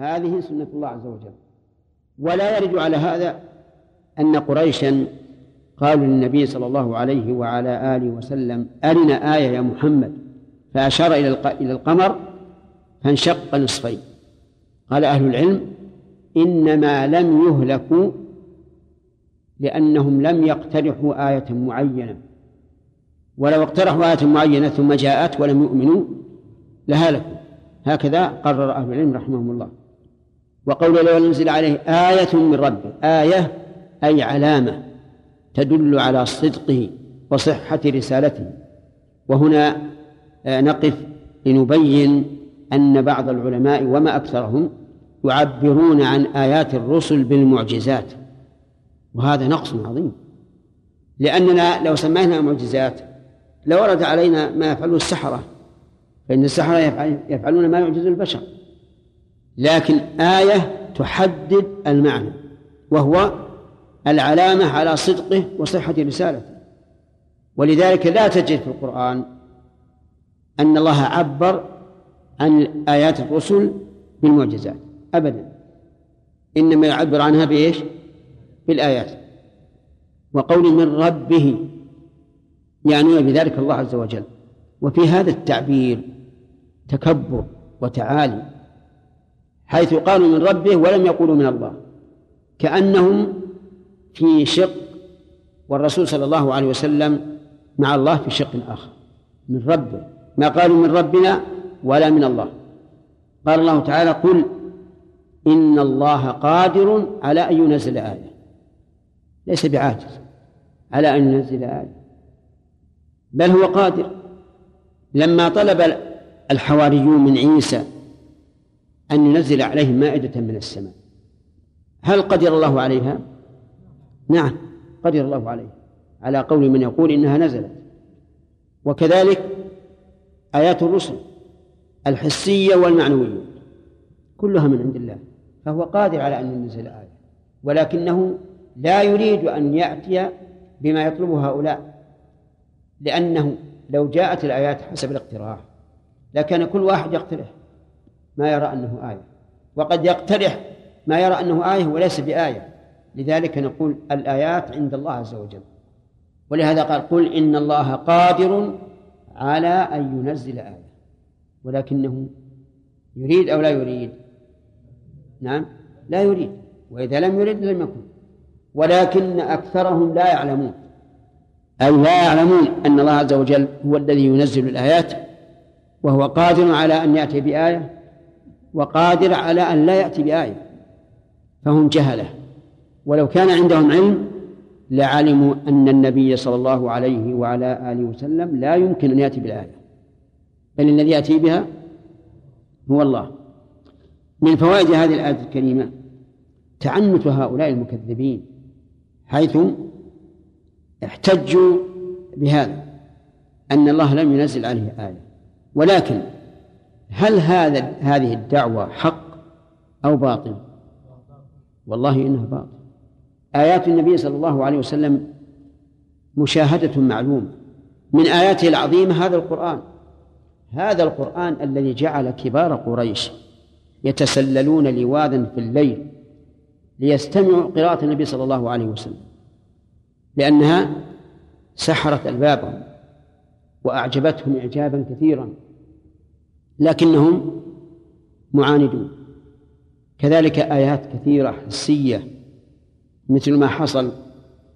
هذه سنة الله عز وجل. ولا يرد على هذا أن قريشا قالوا للنبي صلى الله عليه وعلى آله وسلم أرنا آية يا محمد. فأشار إلى إلى القمر فانشق نصفين. قال أهل العلم إنما لم يهلكوا لأنهم لم يقترحوا آية معينة. ولو اقترحوا آية معينة ثم جاءت ولم يؤمنوا لهلكوا. هكذا قرر أهل العلم رحمهم الله. وقول لو نزل عليه آية من ربه آية أي علامة تدل على صدقه وصحة رسالته. وهنا آه، نقف لنبين أن بعض العلماء وما أكثرهم يعبرون عن آيات الرسل بالمعجزات. وهذا نقص عظيم. لأننا لو سميناها معجزات لورد علينا ما يفعله السحرة فإن السحرة يفعلون ما يعجز البشر. لكن آية تحدد المعنى وهو العلامة على صدقه وصحة رسالته. ولذلك لا تجد في القرآن أن الله عبر عن آيات الرسل بالمعجزات أبدا. إنما يعبر عنها بإيش؟ بالآيات. وقول من ربه يعني بذلك الله عز وجل. وفي هذا التعبير تكبر وتعالي. حيث قالوا من ربه ولم يقولوا من الله. كأنهم في شق والرسول صلى الله عليه وسلم مع الله في شق آخر. من ربه. ما قالوا من ربنا ولا من الله. قال الله تعالى قل إن الله قادر على أن ينزل آية. ليس بعاجز. على أن ينزل آية. بل هو قادر. لما طلب الحواريون من عيسى أن ينزل عليهم مائدة من السماء. هل قدر الله عليها؟ نعم قدر الله عليها على قول من يقول إنها نزلت. وكذلك آيات الرسل الحسية والمعنوية كلها من عند الله فهو قادر على أن ينزل آية. ولكنه لا يريد أن يأتي بما يطلبه هؤلاء لأنه لو جاءت الآيات حسب الاقتراح لكان كل واحد يقترح. ما يرى أنه آية. وقد يقترح ما يرى أنه آية وليس بآية. لذلك نقول الآيات عند الله عز وجل. ولهذا قال قل إن الله قادر على أن ينزل آية. ولكنه يريد أو لا يريد. نعم؟ لا يريد. وإذا لم يرد لم يكن. ولكن أكثرهم لا يعلمون. أي لا يعلمون أن الله عز وجل هو الذي ينزل الآيات. وهو قادر على أن يأتي بآية. وقادر على أن لا يأتي بآية فهم جهلة. ولو كان عندهم علم لعلموا أن النبي صلى الله عليه وعلى آله وسلم لا يمكن أن يأتي بالآية. بل الذي يأتي بها هو الله. من فوائد هذه الآية الكريمة تعنت هؤلاء المكذبين حيث احتجوا بهذا أن الله لم ينزل عليه آية. ولكن هل هذا هذه الدعوة حق أو باطل؟ والله إنها باطل. آيات النبي صلى الله عليه وسلم مشاهدة معلومة من آياته العظيمة هذا القرآن. هذا القرآن الذي جعل كبار قريش يتسللون لواذا في الليل ليستمعوا قراءة النبي صلى الله عليه وسلم. لأنها سحرت ألبابهم وأعجبتهم إعجابا كثيرا. لكنهم معاندون. كذلك آيات كثيرة حسية مثل ما حصل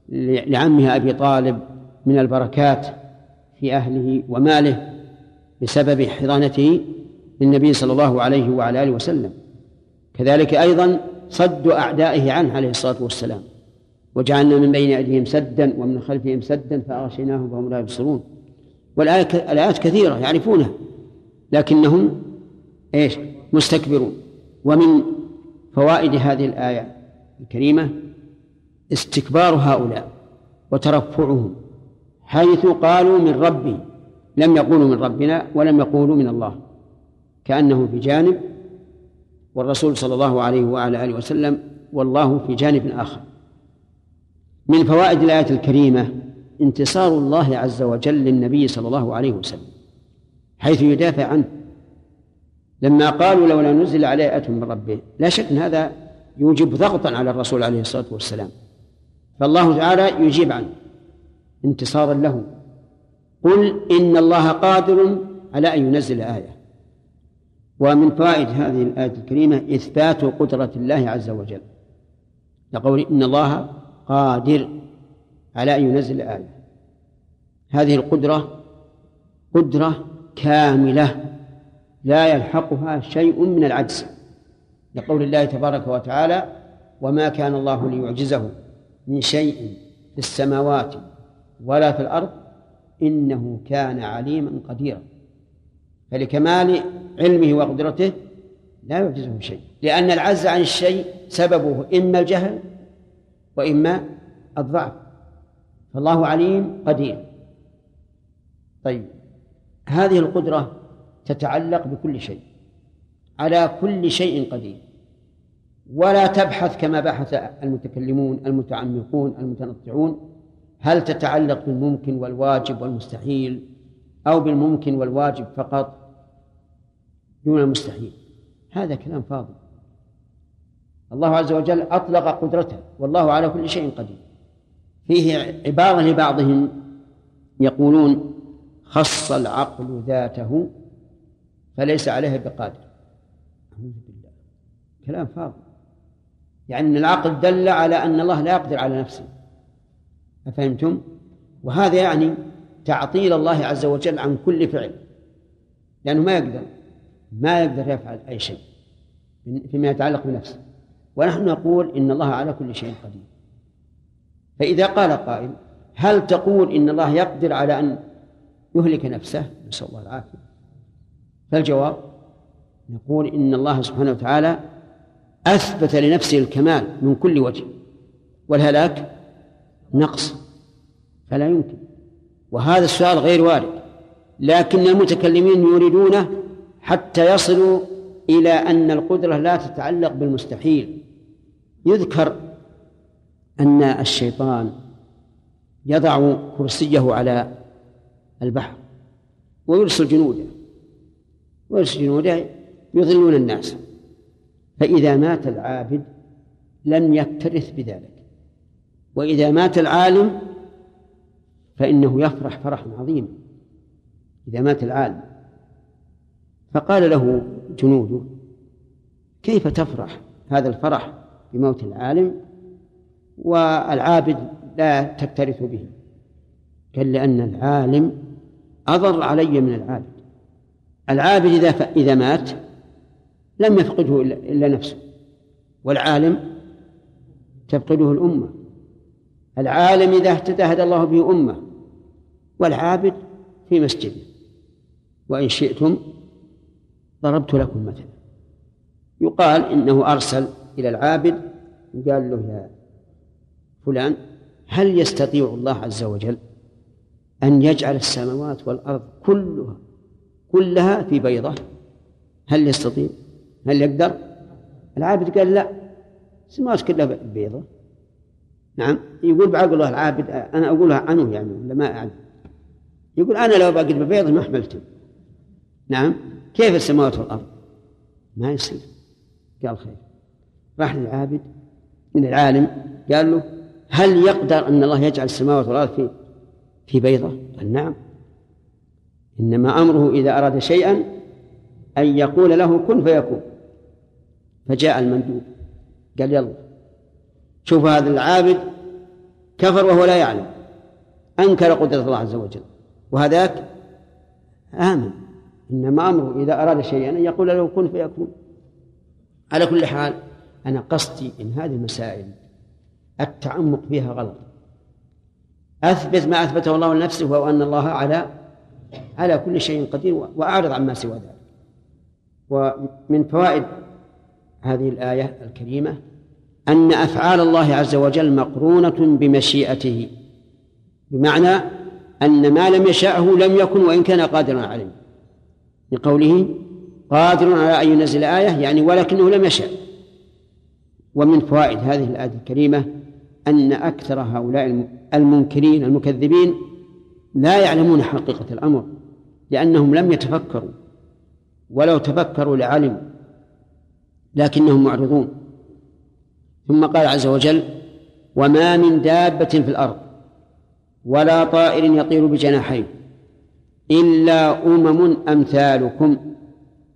لعمها أبي طالب من البركات في أهله وماله بسبب حضانته للنبي صلى الله عليه وعلى آله وسلم. كذلك أيضا صد أعدائه عنه عليه الصلاة والسلام. وجعلنا من بين أيديهم سدا ومن خلفهم سدا فأغشيناهم فهم لا يبصرون. والآيات كثيرة يعرفونها. لكنهم إيش؟ مستكبرون. ومن فوائد هذه الآية الكريمة استكبار هؤلاء وترفعهم. حيث قالوا من ربي لم يقولوا من ربنا ولم يقولوا من الله. كأنه في جانب والرسول صلى الله عليه وعلى آله وسلم والله في جانب آخر. من فوائد الآية الكريمة انتصار الله عز وجل للنبي صلى الله عليه وسلم. حيث يدافع عنه. لما قالوا لولا نزل عليه آية من ربه لا شك أن هذا يوجب ضغطا على الرسول عليه الصلاة والسلام. فالله تعالى يجيب عنه انتصارا له. قل إن الله قادر على أن ينزل آية. ومن فوائد هذه الآية الكريمة إثبات قدرة الله عز وجل. لقول إن الله قادر على أن ينزل آية. هذه القدرة قدرة كاملة لا يلحقها شيء من العجز لقول الله تبارك وتعالى وما كان الله ليعجزه من شيء في السماوات ولا في الأرض إنه كان عليما قديرا فلكمال علمه وقدرته لا يعجزه شيء لأن العجز عن الشيء سببه إما الجهل وإما الضعف فالله عليم قدير طيب هذه القدرة تتعلق بكل شيء على كل شيء قدير. ولا تبحث كما بحث المتكلمون المتعمقون المتنطعون هل تتعلق بالممكن والواجب والمستحيل أو بالممكن والواجب فقط دون المستحيل. هذا كلام فاضي الله عز وجل أطلق قدرته والله على كل شيء قدير. فيه عبارة لبعضهم يقولون خص العقل ذاته فليس عليها بقادر. كلام فاضي. يعني أن العقل دل على أن الله لا يقدر على نفسه. أفهمتم؟ وهذا يعني تعطيل الله عز وجل عن كل فعل. لأنه ما يقدر. ما يقدر يفعل أي شيء. فيما يتعلق بنفسه. ونحن نقول إن الله على كل شيء قدير. فإذا قال قائل هل تقول إن الله يقدر على أن يهلك نفسه. نسأل الله العافية. فالجواب نقول إن الله سبحانه وتعالى أثبت لنفسه الكمال من كل وجه والهلاك نقص فلا يمكن. وهذا السؤال غير وارد لكن المتكلمين يريدونه حتى يصلوا إلى أن القدرة لا تتعلق بالمستحيل. يذكر أن الشيطان يضع كرسيه على البحر ويرسل جنوده ويرسل جنوده يضلون الناس. فإذا مات العابد لم يكترث بذلك. وإذا مات العالم فإنه يفرح فرحا عظيما إذا مات العالم فقال له جنوده كيف تفرح هذا الفرح بموت العالم والعابد لا تكترث به؟ قال لأن العالم أضر علي من العابد. العابد إذا إذا مات لم يفقده إلا نفسه والعالم تفقده الأمة. العالم إذا اهتدى هدى الله به أمة. والعابد في مسجده وإن شئتم ضربت لكم مثلا. يقال إنه أرسل إلى العابد وقال له يا فلان هل يستطيع الله عز وجل أن يجعل السماوات والأرض كلها كلها في بيضة. هل يستطيع؟ هل يقدر؟ العابد قال لا. السماوات كلها بيضة. نعم. يقول بعقله العابد أنا أقولها عنه يعني ولا ما أعلم يقول أنا لو بقيت ببيضة ما حملته. نعم. كيف السماوات والأرض؟ ما يصير. قال خير. راح للعابد. من العالم. قال له هل يقدر أن الله يجعل السماوات والأرض في في بيضة. قال نعم. إنما أمره إذا أراد شيئا أن يقول له كن فيكون. فجاء المندوب. قال يلا. شوف هذا العابد كفر وهو لا يعلم. أنكر قدرة الله عز وجل. وهذاك آمن. إنما أمره إذا أراد شيئا أن يقول له كن فيكون. على كل حال أنا قصدي إن هذه المسائل التعمق فيها غلط. أثبت ما أثبته الله لنفسه وهو أن الله على على كل شيء قدير وأعرض عما سوى ذلك. ومن فوائد هذه الآية الكريمة أن أفعال الله عز وجل مقرونة بمشيئته بمعنى أن ما لم يشاءه لم يكن وإن كان قادرا عليه. لقوله قادر على أن ينزل آية يعني ولكنه لم يشاء. ومن فوائد هذه الآية الكريمة أن أكثر هؤلاء المنكرين المكذبين لا يعلمون حقيقة الأمر لأنهم لم يتفكروا ولو تفكروا لعلموا لكنهم معرضون. ثم قال عز وجل وما من دابة في الأرض ولا طائر يطير بجناحيه إلا أمم أمثالكم.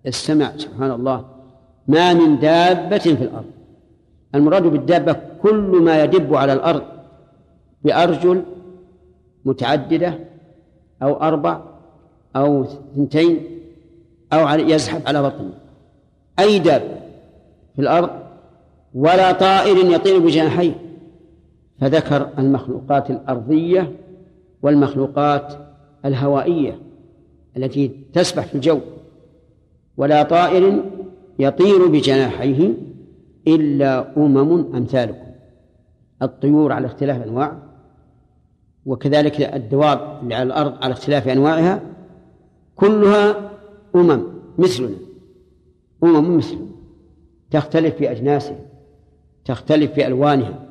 استمع سبحان الله. ما من دابة في الأرض. المراد بالدابة كل ما يدب على الأرض بأرجل متعددة أو أربع أو ثنتين أو يزحف على بطنه. أي دابة في الأرض ولا طائر يطير بجناحيه. فذكر المخلوقات الأرضية والمخلوقات الهوائية التي تسبح في الجو. ولا طائر يطير بجناحيه إلا أمم أمثالكم. الطيور على اختلاف أنواع وكذلك الدواب اللي على الأرض على اختلاف أنواعها كلها أمم مثلنا أمم مثلنا تختلف في أجناسها تختلف في ألوانها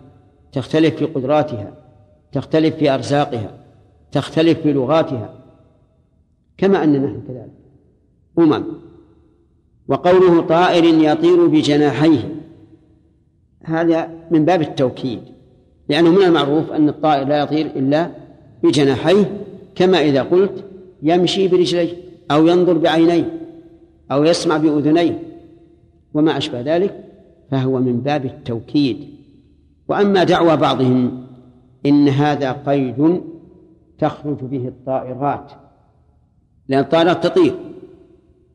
تختلف في قدراتها تختلف في أرزاقها تختلف في لغاتها كما أننا نحن كذلك أمم. وقوله طائر يطير بجناحيه هذا من باب التوكيد. لأنه من المعروف أن الطائر لا يطير إلا بجناحيه كما إذا قلت يمشي برجليه أو ينظر بعينيه أو يسمع بأذنيه وما أشبه ذلك فهو من باب التوكيد. وأما دعوى بعضهم إن هذا قيد تخرج به الطائرات لأن الطائرات تطير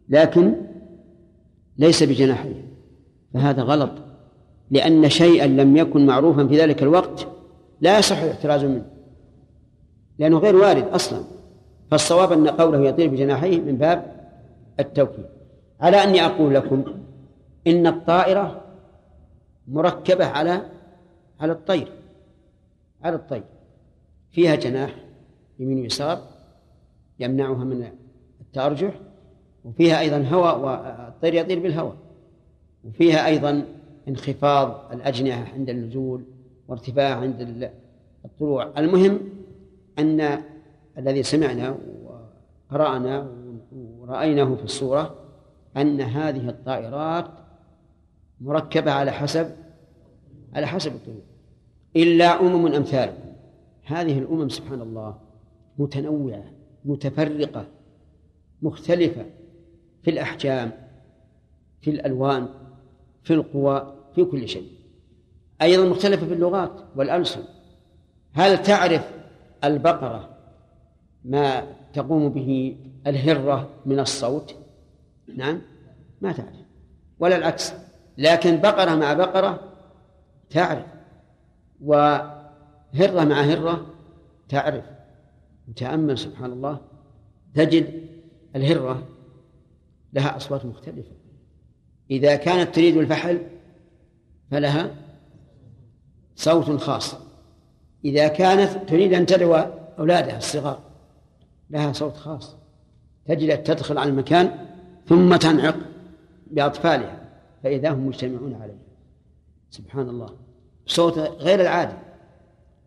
لكن ليس بجناحيه فهذا غلط. لأن شيئا لم يكن معروفا في ذلك الوقت لا يصح الاحتراز منه لأنه غير وارد أصلا. فالصواب أن قوله يطير بجناحيه من باب التوكيد على أني أقول لكم إن الطائرة مركبة على على الطير على الطير. فيها جناح يمين ويسار يمنعها من التأرجح وفيها أيضا هواء والطير يطير بالهواء. وفيها أيضا انخفاض الأجنحة عند النزول وارتفاع عند الطلوع. المهم أن الذي سمعنا وقرأنا ورأيناه في الصورة أن هذه الطائرات مركبة على حسب على حسب الطيور إلا أمم أمثالكم هذه الأمم سبحان الله متنوعة متفرقة مختلفة في الأحجام في الألوان. في القوى في كل شيء. أيضا مختلفة في اللغات والألسن. هل تعرف البقرة ما تقوم به الهرة من الصوت؟ نعم ما تعرف. ولا العكس. لكن بقرة مع بقرة تعرف. وهرة مع هرة تعرف. وتأمل سبحان الله تجد الهرة لها أصوات مختلفة. إذا كانت تريد الفحل فلها صوت خاص. إذا كانت تريد أن تدعو أولادها الصغار لها صوت خاص. تجد تدخل على المكان ثم تنعق بأطفالها فإذا هم مجتمعون عليه سبحان الله. صوت غير العادي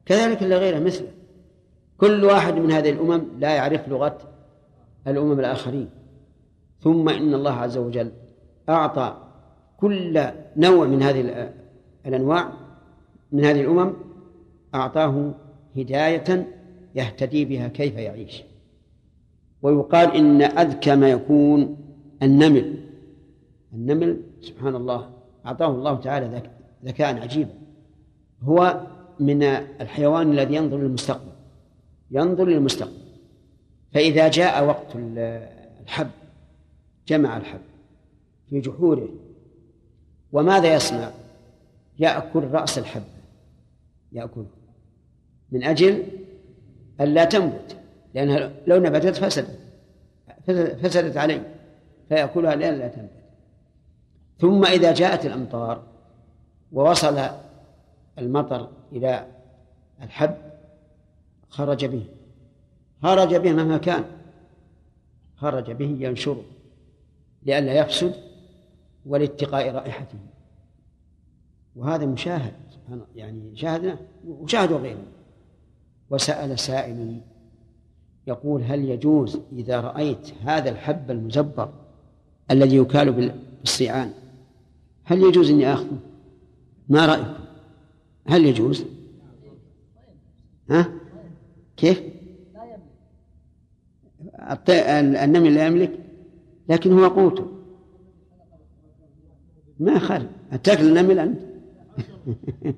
كذلك اللي غيره مثله. كل واحد من هذه الأمم لا يعرف لغة الأمم الآخرين. ثم إن الله عز وجل أعطى كل نوع من هذه الأنواع من هذه الأمم أعطاه هداية يهتدي بها كيف يعيش. ويقال إن أذكى ما يكون النمل. النمل سبحان الله أعطاه الله تعالى ذكاء عجيبا. هو من الحيوان الذي ينظر للمستقبل. ينظر للمستقبل. فإذا جاء وقت الحب جمع الحب. في جحوره. وماذا يصنع؟ يأكل رأس الحب. يأكل. من أجل أن لا تنبت لأنها لو نبتت فسدت. فسدت عليه. فيأكلها لأن لا تنبت ثم إذا جاءت الأمطار ووصل المطر إلى الحب خرج به. خرج به مهما كان. خرج به ينشره. لئلا يفسد ولاتقاء رائحته وهذا مشاهد يعني شاهدنا وشاهدوا غيره وسأل سائل يقول هل يجوز إذا رأيت هذا الحب المزبر الذي يكال بالصيعان هل يجوز إني آخذه؟ ما رأيكم؟ هل يجوز؟ ها؟ كيف؟ النمل لا يملك لكن هو قوته ما خالف تاكل النمل أنت؟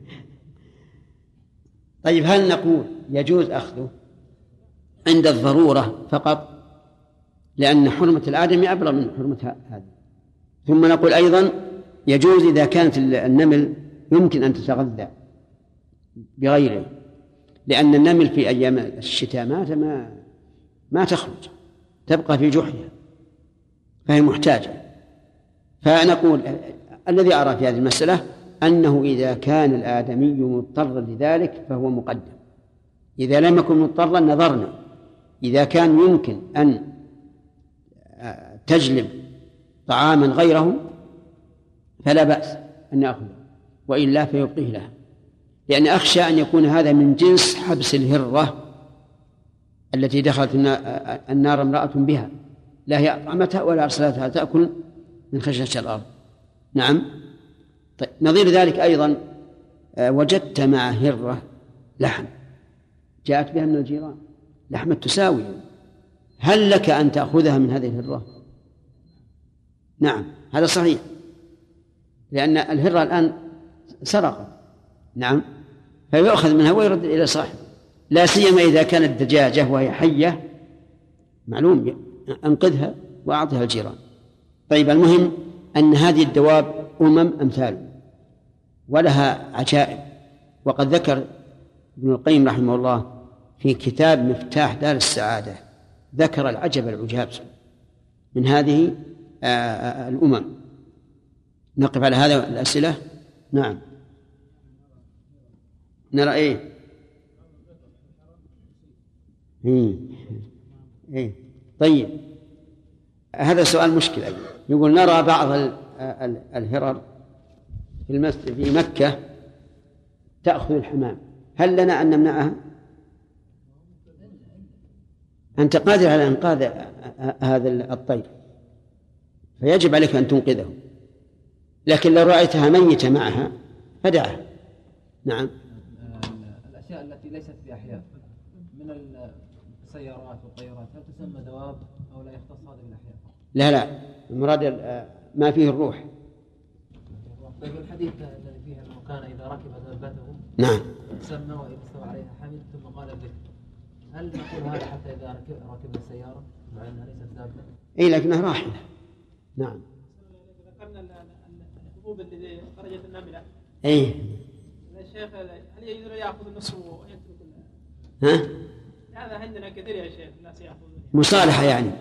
طيب هل نقول يجوز أخذه عند الضرورة فقط؟ لأن حرمة الآدمي أبلغ من حرمة هذا ثم نقول أيضا يجوز إذا كانت النمل يمكن أن تتغذى بغيره لأن النمل في أيام الشتاء ما ما تخرج تبقى في جحرها فهي محتاجة. فنقول الذي أرى في هذه المسألة أنه إذا كان الآدمي مضطرا لذلك فهو مقدم. إذا لم يكن مضطرا نظرنا. إذا كان يمكن أن تجلب طعاما غيره فلا بأس أن نأخذه وإلا فيبقيه لها. لأن أخشى أن يكون هذا من جنس حبس الهرة التي دخلت النار امرأة بها. لا هي أطعمتها ولا أرسلتها تأكل من خشية الأرض. نعم. طيب نظير ذلك أيضا آه، وجدت مع هرة لحم. جاءت بها من الجيران. لحمة تساوي. هل لك أن تأخذها من هذه الهرة؟ نعم هذا صحيح. لأن الهرة الآن سرقت. نعم. فيؤخذ منها ويرد إلى صاحبه. لا سيما إذا كانت دجاجة وهي حية. معلوم أنقذها وأعطها الجيران. طيب المهم أن هذه الدواب أمم أمثال ولها عجائب. وقد ذكر ابن القيم رحمه الله في كتاب مفتاح دار السعادة ذكر العجب العجاب من هذه آه، آه، الأمم. نقف على هذا الأسئلة؟ نعم. نرى إيه؟ إيه, إيه. طيب. هذا سؤال مشكل أيضا يقول نرى بعض الهرر في المسجد في مكة تأخذ الحمام. هل لنا أن نمنعها؟ أنت قادر على إنقاذ هذا الطير. فيجب عليك أن تنقذه. لكن لو رأيتها ميتة معها فدعها نعم. الأشياء التي ليست في أحياء من السيارات والطيارات هل تسمى دواب أو لا يختص هذا بالأحياء؟ لا لا. المراد ما فيه الروح. طيب الحديث الذي فيه أنه كان إذا ركب دابته نعم. سمى واذا استوى عليها حمل ثم قال الذكر هل نقول هذا حتى إذا ركب السيارة؟ مع أنها ليست دابه؟ إي لكنها راحلة. نعم. ذكرنا الحبوب اللي خرجت النملة. إي. الشيخ هل يجوز يأخذ النصف ويترك ها؟ هذا عندنا كثير يا شيخ الناس يأخذون. مصالحة يعني.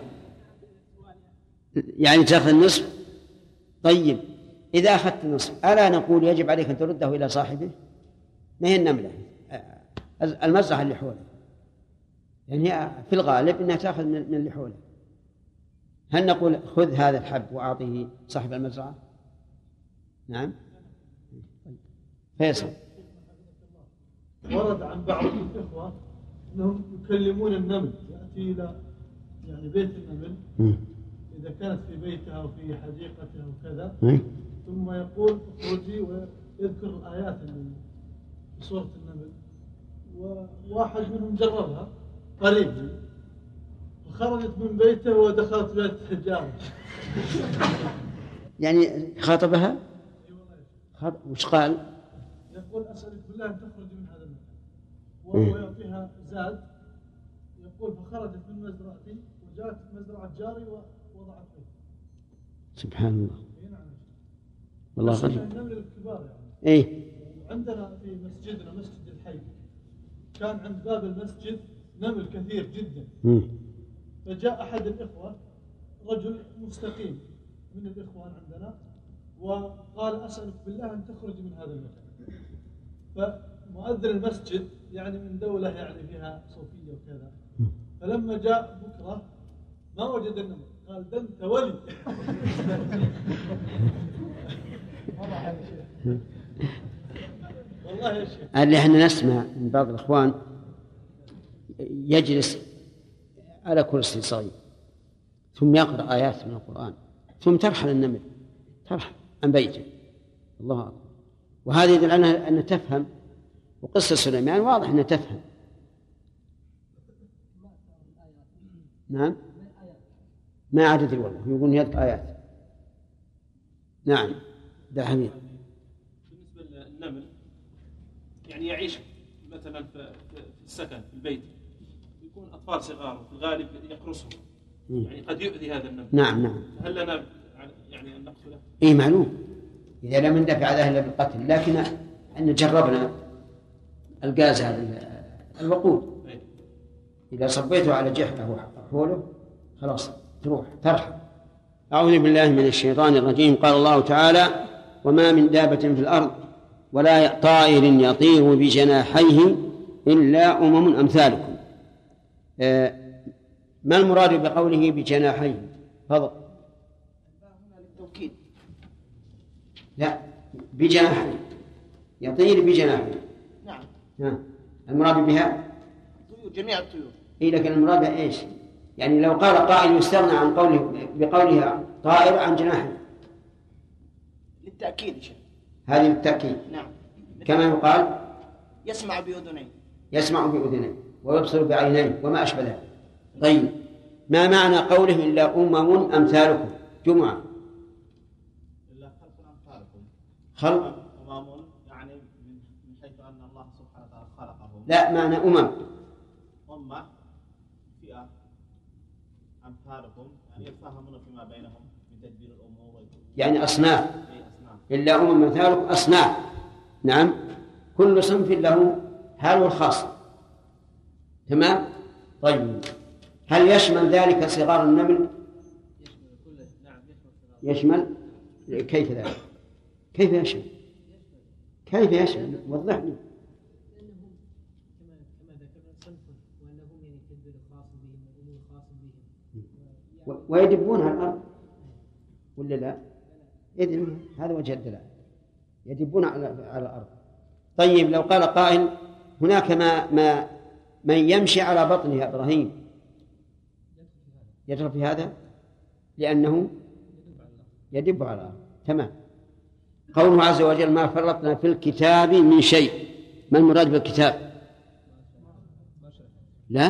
يعني تاخذ النصف؟ طيب إذا أخذت النصف ألا نقول يجب عليك أن ترده إلى صاحبه؟ ما هي النملة؟ المزرعة اللي حوله. يعني في الغالب أنها تأخذ من اللي حوله. هل نقول خذ هذا الحب وأعطيه صاحب المزرعة نعم. فيصل. ورد عن بعض الإخوة أنهم يكلمون النمل يأتي إلى يعني بيت النمل. كانت في بيتها وفي حديقتها وكذا ثم يقول أخرجي ويذكر الآيات اللي في سورة النمل. وواحد منهم جربها قريب وخرجت من بيته ودخلت بيت حجاب يعني خاطبها؟ خاطب وش قال؟ يقول أسألك بالله أن تخرجي من هذا المكان. وهو يعطيها زاد. يقول فخرجت من مزرعتي وجاءت مزرعة جاري فيه سبحان الله. والله غريب. النمل الكبار يعني. اي عندنا في مسجدنا مسجد الحي كان عند باب المسجد نمل كثير جدا. مم. فجاء أحد الإخوة رجل مستقيم من الإخوان عندنا وقال أسألك بالله أن تخرج من هذا المكان. فمؤذن المسجد يعني من دولة يعني فيها صوفية وكذا. فلما جاء بكرة ما وجد النمل قال ده أنت ولي والله يا شيخ اللي إحنا نسمع من بعض الإخوان يجلس على كرسي صغير ثم يقرأ آيات من القرآن ثم ترحل النمل ترحل عن بيته الله أكبر. وهذا يدل على أن تفهم وقصة سليمان واضح أنها تفهم. نعم. ما عدد والله يقول يد آيات نعم ده حميد. بالنسبة للنمل يعني يعيش مثلا في السكن في البيت يكون أطفال صغار في الغالب يقرصهم. يعني قد يؤذي هذا النمل. نعم نعم. هل لنا يعني أن نقتله؟ إي معلوم. إذا لم ندفع ذلك الا بالقتل لكن ان جربنا الغاز هذا الوقود. إذا صبيته على جحفه حوله خلاص. تروح ترحل أعوذ بالله من الشيطان الرجيم. قال الله تعالى وما من دابة في الأرض ولا طائر يطير بجناحيه إلا أمم أمثالكم. آه، ما المراد بقوله بجناحيه؟ تفضل. للتوكيد لا بجناحين يطير بجناحين نعم. المراد بها؟ جميع الطيور. إيه لكن المراد بها إيش؟ يعني لو قال قائل يستغنى عن قوله بقولها طائر عن جناحين للتأكيد هذه بالتأكيد. نعم. كما يقال يسمع بأذنين. يسمع بأذنيه ويبصر بعينيه وما أشبه ذلك. طيب. ما معنى قوله إلا أمم أمثالكم؟ جمعة. إلا خلق أمثالكم. خلق. أمم يعني من من حيث أن الله سبحانه وتعالى خلقهم. لا معنى أمم أمة فئة أمثالكم يعني يتفاهمون فيما بينهم تدبير ويكون- يعني أصناف. إلا أمم أمثالكم أصناف. نعم. كل صنف له حاله الخاصة تمام؟ طيب. هل يشمل ذلك صغار النمل؟ يشمل كيف ذلك؟ كيف يشمل؟ كيف يشمل؟ وضح لي لأنهم كما كما ذكرنا صنف وأنهم يعني التدبير الخاص بهم والأمور الخاصة بهم و- ويدبون على الأرض. ولا لا؟ يدري هذا وجه الدلالة. يدبون على على الأرض. طيب لو قال قائل هناك ما ما من يمشي على بطنه إبراهيم. يدخل في هذا؟ لأنه يدب على الأرض. تمام. قوله عز وجل ما فرطنا في الكتاب من شيء. ما المراد بالكتاب؟ لا؟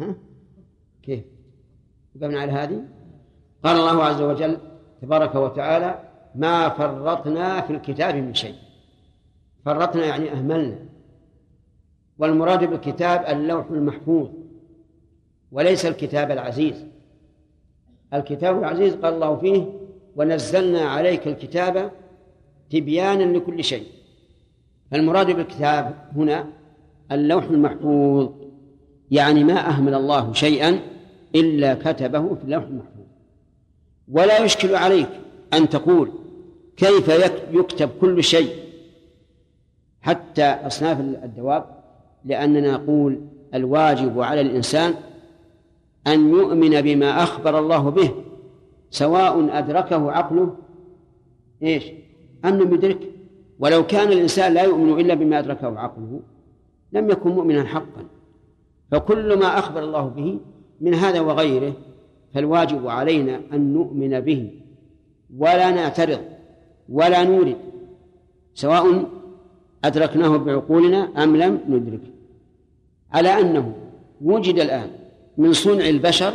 ها؟ كيف؟ وقفنا على هذه؟ قال الله عز وجل تبارك وتعالى ما فرطنا في الكتاب من شيء. فرطنا يعني أهملنا. والمراد بالكتاب اللوح المحفوظ وليس الكتاب العزيز. الكتاب العزيز قال الله فيه ونزلنا عليك الكتاب تبيانا لكل شيء. فالمراد بالكتاب هنا اللوح المحفوظ يعني ما أهمل الله شيئا إلا كتبه في اللوح المحفوظ. ولا يشكل عليك أن تقول كيف يك- يكتب كل شيء حتى أصناف الدواب لأننا نقول الواجب على الإنسان أن يؤمن بما أخبر الله به سواء أدركه عقله. إيش؟ أم لم يدركه ولو كان الإنسان لا يؤمن إلا بما أدركه عقله لم يكن مؤمنا حقا. فكل ما أخبر الله به من هذا وغيره فالواجب علينا أن نؤمن به. ولا نعترض ولا نورد سواء أدركناه بعقولنا أم لم ندركه على أنه وجد الآن من صنع البشر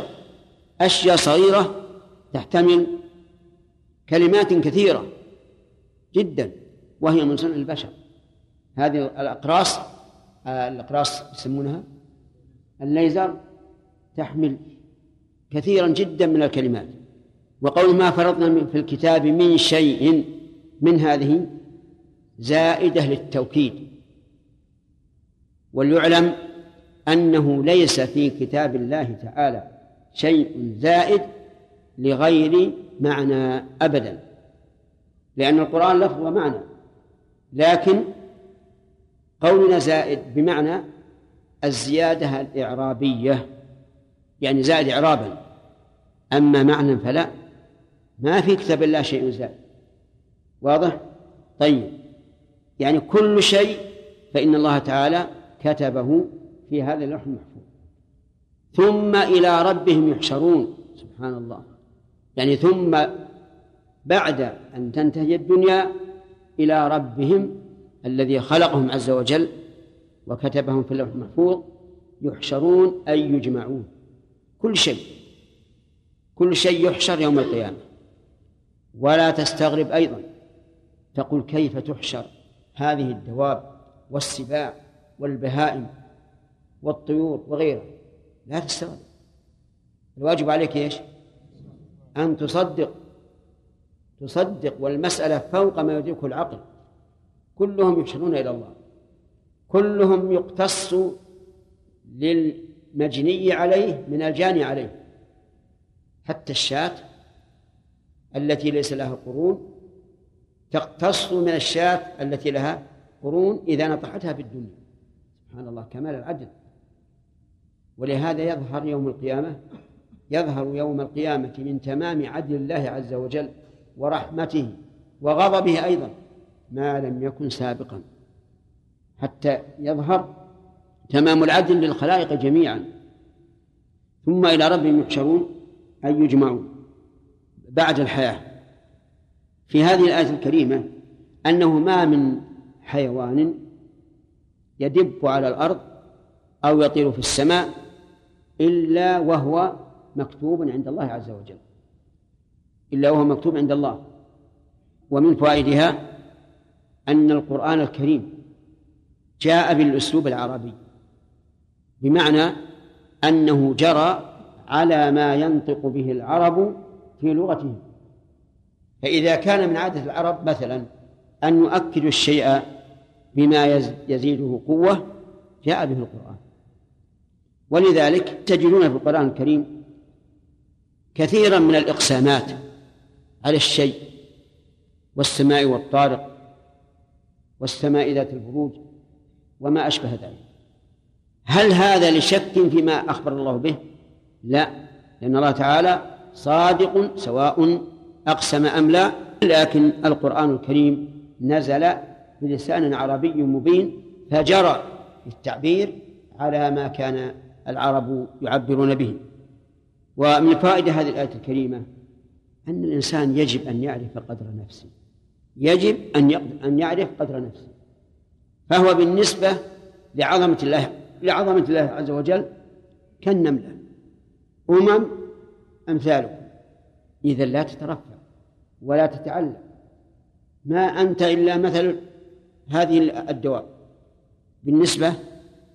أشياء صغيرة تحتمل كلمات كثيرة جدا وهي من صنع البشر. هذه الأقراص آه، الأقراص يسمونها الليزر تحمل كثيرا جدا من الكلمات. وقول ما فرضنا في الكتاب من شيء من هذه زائدة للتوكيد. وليعلم أنه ليس في كتاب الله تعالى شيء زائد لغير معنى أبدا. لأن القرآن لفظ ومعنى. لكن قولنا زائد بمعنى الزيادة الإعرابية. يعني زائد إعرابا. أما معنى فلا. ما في كتاب الله شيء زائد واضح؟ طيب. يعني كل شيء فإن الله تعالى كتبه في هذا اللوح المحفوظ. ثم إلى ربهم يحشرون. سبحان الله. يعني ثم بعد أن تنتهي الدنيا إلى ربهم الذي خلقهم عز وجل وكتبهم في اللوح المحفوظ يحشرون أي يجمعون. كل شيء. كل شيء يحشر يوم القيامة. ولا تستغرب أيضا. تقول كيف تحشر؟ هذه الدواب والسباع والبهائم والطيور وغيرها. لا تستغرب. الواجب عليك إيش؟ أن تصدق. تصدق والمسألة فوق ما يدركه العقل. كلهم يحشرون إلى الله. كلهم يقتص للمجني عليه من الجاني عليه. حتى الشاة التي ليس لها قرون تقتص من الشاة التي لها قرون إذا نطحتها في الدنيا سبحان الله كمال العدل. ولهذا يظهر يوم القيامة يظهر يوم القيامة من تمام عدل الله عز وجل ورحمته وغضبه أيضا ما لم يكن سابقا. حتى يظهر تمام العدل للخلائق جميعا. ثم إلى ربهم يحشرون أي يجمعون. بعد الحياة. في هذه الآية الكريمة أنه ما من حيوان يدب على الأرض أو يطير في السماء إلا وهو مكتوب عند الله عز وجل. إلا وهو مكتوب عند الله. ومن فوائدها أن القرآن الكريم جاء بالأسلوب العربي. بمعنى أنه جرى على ما ينطق به العرب في لغتهم. فإذا كان من عادة العرب مثلا أن يؤكدوا الشيء بما يزيده قوة جاء به القرآن. ولذلك تجدون في القرآن الكريم كثيرا من الإقسامات على الشيء والسماء والطارق والسماء ذات البروج وما أشبه ذلك. هل هذا لشك فيما أخبر الله به؟ لا لأن الله تعالى صادق سواء أقسم أم لا لكن القرآن الكريم نزل بلسان عربي مبين فجرى التعبير على ما كان العرب يعبرون به. ومن فائدة هذه الآية الكريمة أن الإنسان يجب أن يعرف قدر نفسه. يجب أن أن يعرف قدر نفسه. فهو بالنسبة لعظمة الله لعظمة الله عز وجل كالنملة. أمم أمثالكم. إذا لا تترفع ولا تتعلم ما أنت إلا مثل هذه الدواب بالنسبة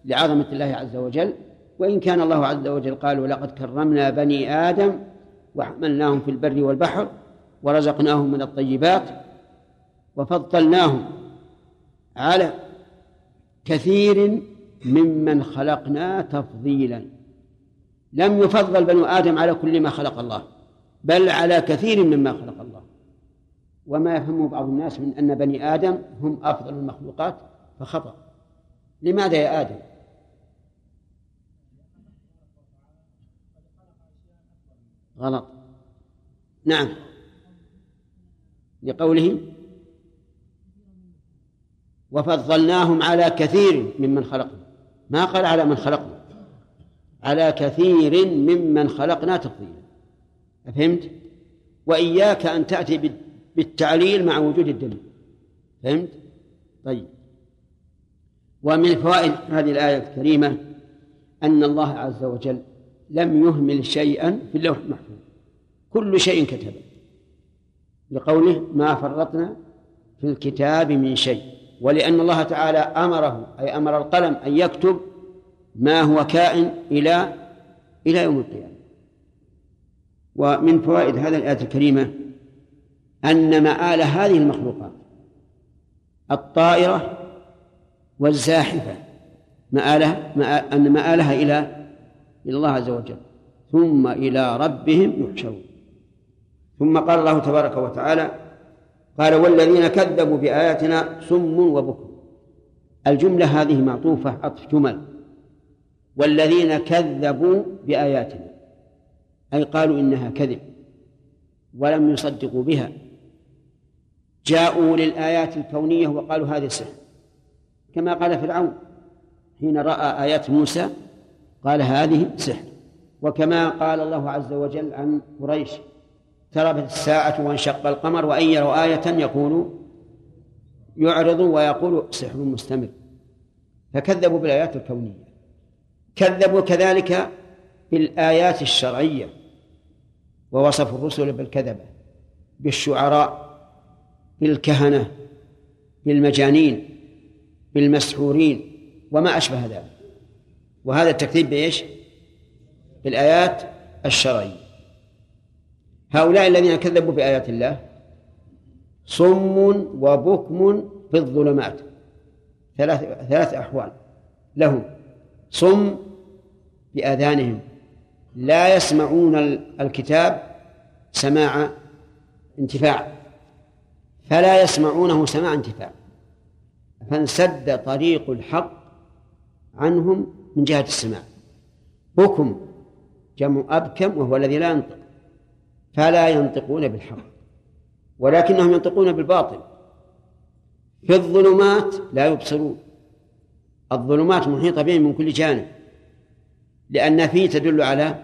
لعظمة الله عز وجل وإن كان الله عز وجل قال ولقد كرمنا بني آدم وحملناهم في البر والبحر ورزقناهم من الطيبات وفضلناهم على كثير ممن خلقنا تفضيلا. لم يفضل بنو آدم على كل ما خلق الله بل على كثير مما خلق الله. وما يفهمه بعض الناس من أن بني آدم هم أفضل المخلوقات فخطأ. لماذا يا آدم؟ غلط. نعم. لقوله وفضلناهم على كثير ممن خلقنا ما قال على من خلقنا. على كثير ممن خلقنا تفضيلا. فهمت؟ وإياك أن تأتي بالتعليل مع وجود الدليل. فهمت؟ طيب. ومن فوائد هذه الآية الكريمة أن الله عز وجل لم يهمل شيئا في اللوح المحفوظ. كل شيء كتبه. لقوله ما فرطنا في الكتاب من شيء. ولأن الله تعالى أمره أي أمر القلم أن يكتب ما هو كائن إلى إلى يوم القيامة. ومن فوائد هذه الآية الكريمة أن مآل هذه المخلوقات الطائرة والزاحفة مآلها أن مآلها إلى إلى الله عز وجل ثم إلى ربهم يحشرون. ثم قال الله تبارك وتعالى قال والذين كذبوا بآياتنا سم وبكم. الجملة هذه معطوفة عطف جمل. والذين كذبوا بآياتنا. أي قالوا إنها كذب ولم يصدقوا بها. جاءوا للآيات الكونية وقالوا هذه سحر كما قال فرعون حين رأى آيات موسى قال هذه سحر وكما قال الله عز وجل عن قريش اقتربت الساعة وانشق القمر وإن يروا آية يقول يعرض ويقول سحر مستمر. فكذبوا بالآيات الكونية. كذبوا كذلك بالآيات الشرعية. ووصفوا الرسل بالكذبة بالشعراء بالكهنة بالمجانين بالمسحورين وما أشبه ذلك. وهذا التكذيب بإيش؟ بالآيات الشرعية. هؤلاء الذين كذبوا بآيات الله صم وبكم في الظلمات. ثلاث ثلاث أحوال. لهم صم بآذانهم. لا يسمعون الكتاب سماع انتفاع. فلا يسمعونه سماع انتفاع. فانسد طريق الحق عنهم من جهة السماع. بكم جمع أبكم وهو الذي لا ينطق. فلا ينطقون بالحق ولكنهم ينطقون بالباطل. في الظلمات لا يبصرون. الظلمات محيطة بهم من كل جانب لأن فيه تدل على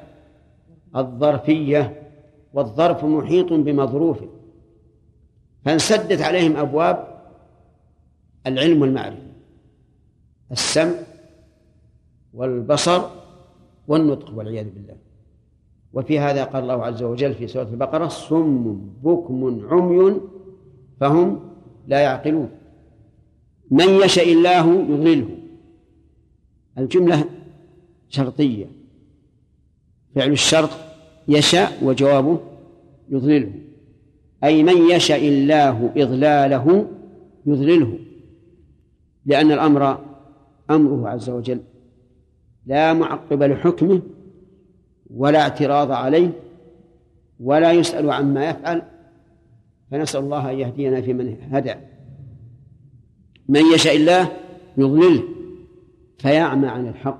الظرفية والظرف محيط بمظروفه فانسدت عليهم أبواب العلم والمعرفة السمع والبصر والنطق والعياذ بالله. وفي هذا قال الله عز وجل في سورة البقرة صم بكم عمي فهم لا يعقلون. من يشاء الله يضلله. الجملة شرطية. فعل الشرط يشاء وجوابه يضلله. أي من يشاء الله إضلاله يضلله. لأن الأمر أمره عز وجل. لا معقب لحكمه ولا اعتراض عليه ولا يسأل عما يفعل فنسأل الله أن يهدينا في من هدى. من يشاء الله يضلله فيعمى عن الحق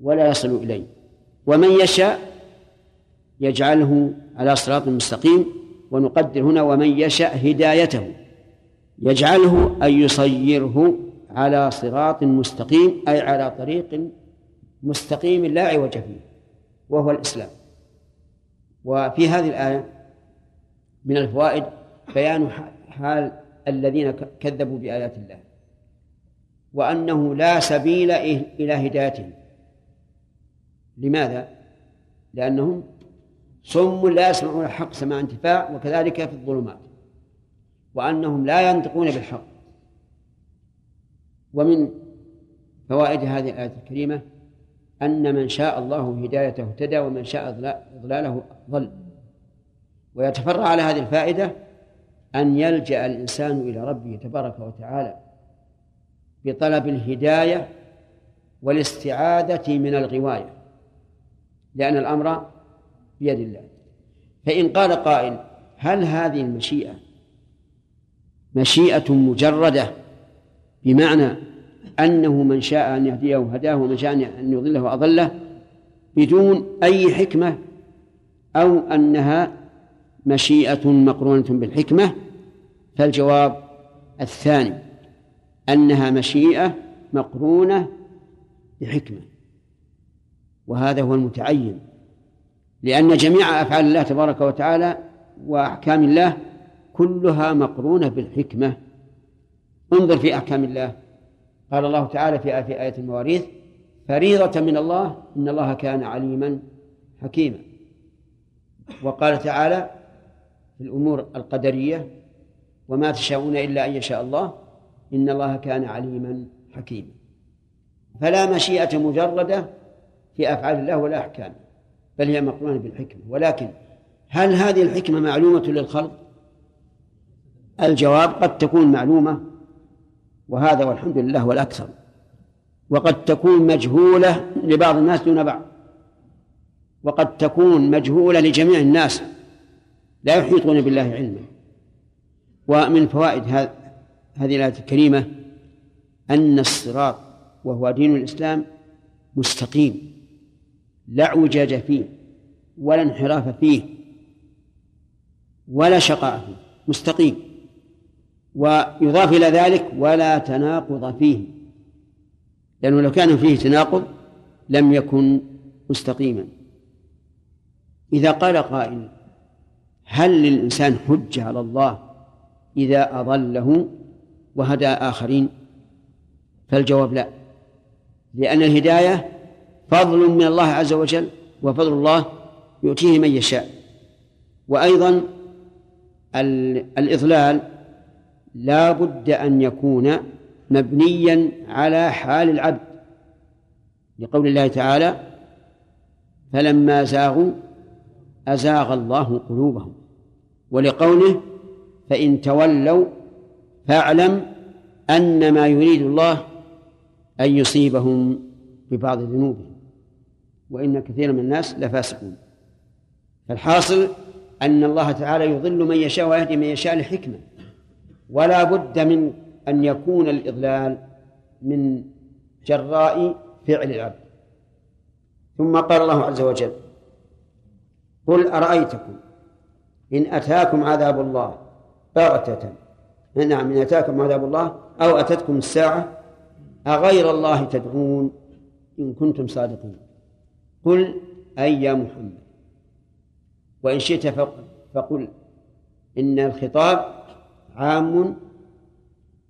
ولا يصل إليه. ومن يشاء يجعله على صراط مستقيم ونقدر هنا ومن يشاء هدايته. يجعله أن يصيره على صراط مستقيم أي على طريق مستقيم لا عوج فيه. وهو الإسلام. وفي هذه الآية من الفوائد بيان حال الذين كذبوا بآيات الله. وأنه لا سبيل إلى هدايتهم. لماذا؟ لأنهم صم لا يسمعون الحق سماع انتفاع وكذلك في الظلمات. وأنهم لا ينطقون بالحق. ومن فوائد هذه الآية الكريمة أن من شاء الله هدايته اهتدى ومن شاء إضلاله ضل. ويتفرع على هذه الفائدة أن يلجأ الإنسان إلى ربه تبارك وتعالى بطلب الهداية والاستعاذة من الغواية لأن الأمر بيد الله. فإن قال قائل هل هذه المشيئة مشيئة مجردة بمعنى أنه من شاء أن يهديه هداه ومن شاء أن يضله أضله بدون أي حكمة أو أنها مشيئة مقرونة بالحكمة فالجواب الثاني أنها مشيئة مقرونة بحكمة. وهذا هو المتعين لأن جميع أفعال الله تبارك وتعالى وأحكام الله كلها مقرونة بالحكمة. انظر في أحكام الله. قال الله تعالى في في آية المواريث فريضة من الله إن الله كان عليما حكيما. وقال تعالى في الأمور القدرية وما تشاءون إلا أن يشاء الله إن الله كان عليما حكيما. فلا مشيئة مجردة في أفعال الله ولا أحكامه بل هي مقرونة بالحكمة. ولكن هل هذه الحكمة معلومة للخلق؟ الجواب قد تكون معلومة وهذا والحمد لله هو الأكثر وقد تكون مجهولة لبعض الناس دون بعض. وقد تكون مجهولة لجميع الناس. لا يحيطون بالله علما. ومن فوائد هذه الآية الكريمة أن الصراط وهو دين الإسلام مستقيم. لا اعوجاج فيه ولا انحراف فيه ولا شقاء فيه. مستقيم. ويضاف إلى ذلك ولا تناقض فيه لأنه لو كان فيه تناقض لم يكن مستقيما. إذا قال قائل هل للإنسان حجة على الله إذا أضله وهدى آخرين؟ فالجواب لا لأن الهداية فضل من الله عز وجل وفضل الله يؤتيه من يشاء. وأيضا الإضلال لا بد أن يكون مبنيا على حال العبد. لقول الله تعالى فلما زاغوا أزاغ الله قلوبهم. ولقوله فإن تولوا فاعلم أن ما يريد الله أن يصيبهم ببعض ذنوبهم. وإن كثيرا من الناس لفاسقون. فالحاصل أن الله تعالى يضل من يشاء ويهدي من يشاء لحكمة. ولا بد من أن يكون الإضلال من جراء فعل العبد. ثم قال الله عز وجل قل أرأيتكم إن أتاكم عذاب الله بغتة. نعم إن أتاكم عذاب الله أو أتتكم الساعة أغير الله تدعون إن كنتم صادقين. قل أي يا محمد. وإن شئت فقل إن الخطاب عام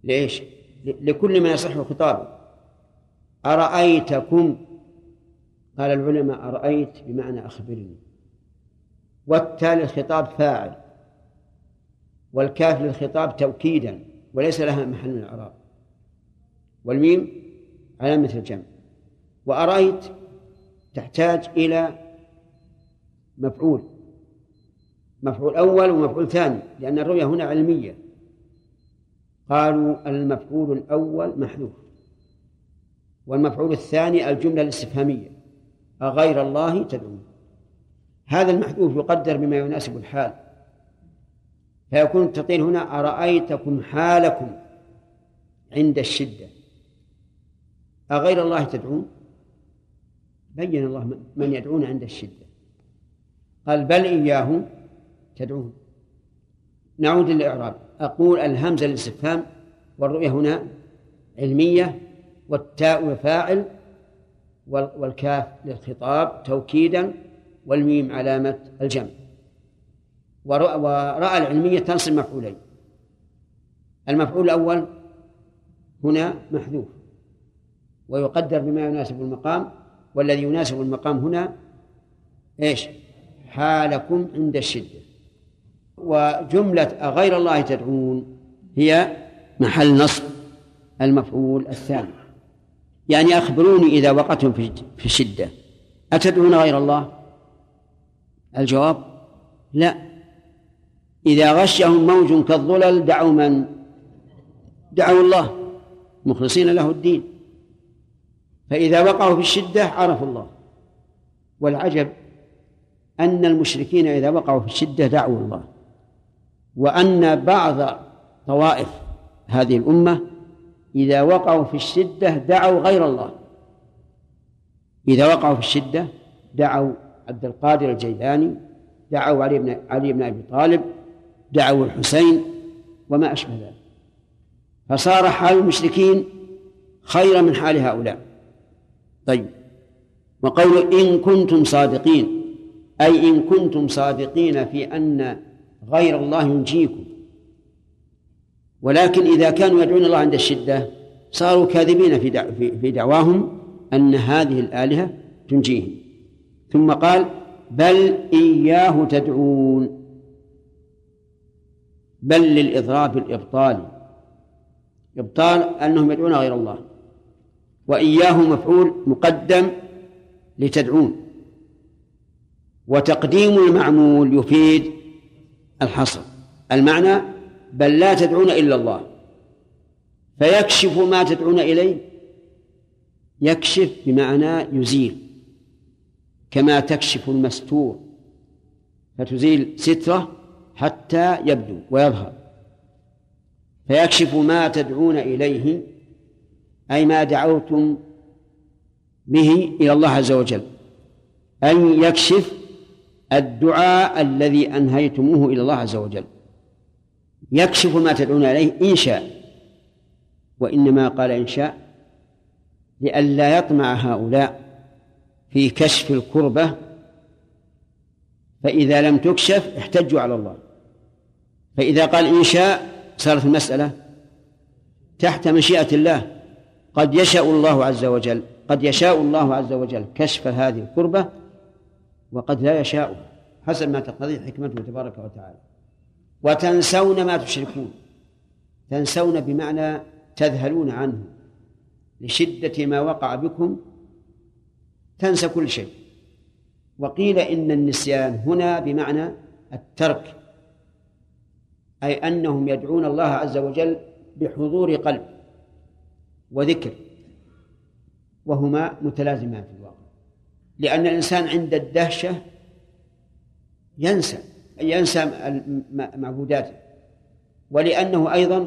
ليش؟ لكل من يصح خطابه. أرأيتكم؟ قال العلماء أرأيت بمعنى أخبرني. والتالي الخطاب فاعل والكاف للخطاب توكيدا وليس لها محل من الإعراب. والميم علامة الجمع. وأرأيت تحتاج إلى مفعول مفعول أول ومفعول ثاني لأن الرؤية هنا علمية. قالوا المفعول الأول محذوف والمفعول الثاني الجملة الاستفهامية أغير الله تدعون. هذا المحذوف يقدر بما يناسب الحال. فيكون التقدير هنا أرأيتكم حالكم عند الشدة؟ أغير الله تدعون؟ بين الله من يدعون عند الشدة. قال بل إياه تدعون. نعود للإعراب. أقول الهمزة للاستفهام والرؤية هنا علمية والتاء فاعل والكاف للخطاب توكيدا والميم علامة الجمع. ورأى العلمية تنصب مفعولين. المفعول الأول هنا محذوف ويقدر بما يناسب المقام والذي يناسب المقام هنا إيش؟ حالكم عند الشدة. وجملة أغير الله تدعون هي محل نصب المفعول الثاني. يعني أخبروني إذا وقعتم في الشدة. أتدعون غير الله؟ الجواب لا. إذا غشهم موج كالظلل دعوا من؟ دعوا الله. مخلصين له الدين. فإذا وقعوا في الشدة عرفوا الله. والعجب أن المشركين إذا وقعوا في الشدة دعوا الله. وأن بعض طوائف هذه الأمة إذا وقعوا في الشدة دعوا غير الله. إذا وقعوا في الشدة دعوا عبد القادر الجيلاني دعوا علي بن علي بن أبي طالب دعوا الحسين وما أشبه ذلك. فصار حال المشركين خيرا من حال هؤلاء. طيب. وقول إن كنتم صادقين أي إن كنتم صادقين في أن غير الله ينجيكم. ولكن إذا كانوا يدعون الله عند الشدة صاروا كاذبين في في دعواهم أن هذه الآلهة تنجيهم. ثم قال بل إياه تدعون. بل للإضراب الإبطال. إبطال أنهم يدعون غير الله. وإياه مفعول مقدم لتدعون. وتقديم المعمول يفيد الحصر. المعنى بل لا تدعون إلا الله. فيكشف ما تدعون إليه. يكشف بمعنى يزيل. كما تكشف المستور. فتزيل سترة حتى يبدو ويظهر. فيكشف ما تدعون إليه. أي ما دعوتم به إلى الله عز وجل. أن يكشف الدعاء الذي أنهيتموه إلى الله عز وجل. يكشف ما تدعون إليه إن شاء وإنما قال إن شاء لئلا يطمع هؤلاء في كشف الكربة فإذا لم تكشف احتجوا على الله. فإذا قال إن شاء صارت المسألة تحت مشيئة الله. قد يشاء الله عز وجل قد يشاء الله عز وجل كشف هذه الكربة وقد لا يشاء. حسب ما تقتضي حكمته تبارك وتعالى. وتنسون ما تشركون. تنسون بمعنى تذهلون عنه. لشدة ما وقع بكم تنسى كل شيء. وقيل إن النسيان هنا بمعنى الترك. أي أنهم يدعون الله عز وجل بحضور قلب وذكر. وهما متلازمان لأن الإنسان عند الدهشة ينسى ينسى معبوداته. ولأنه أيضا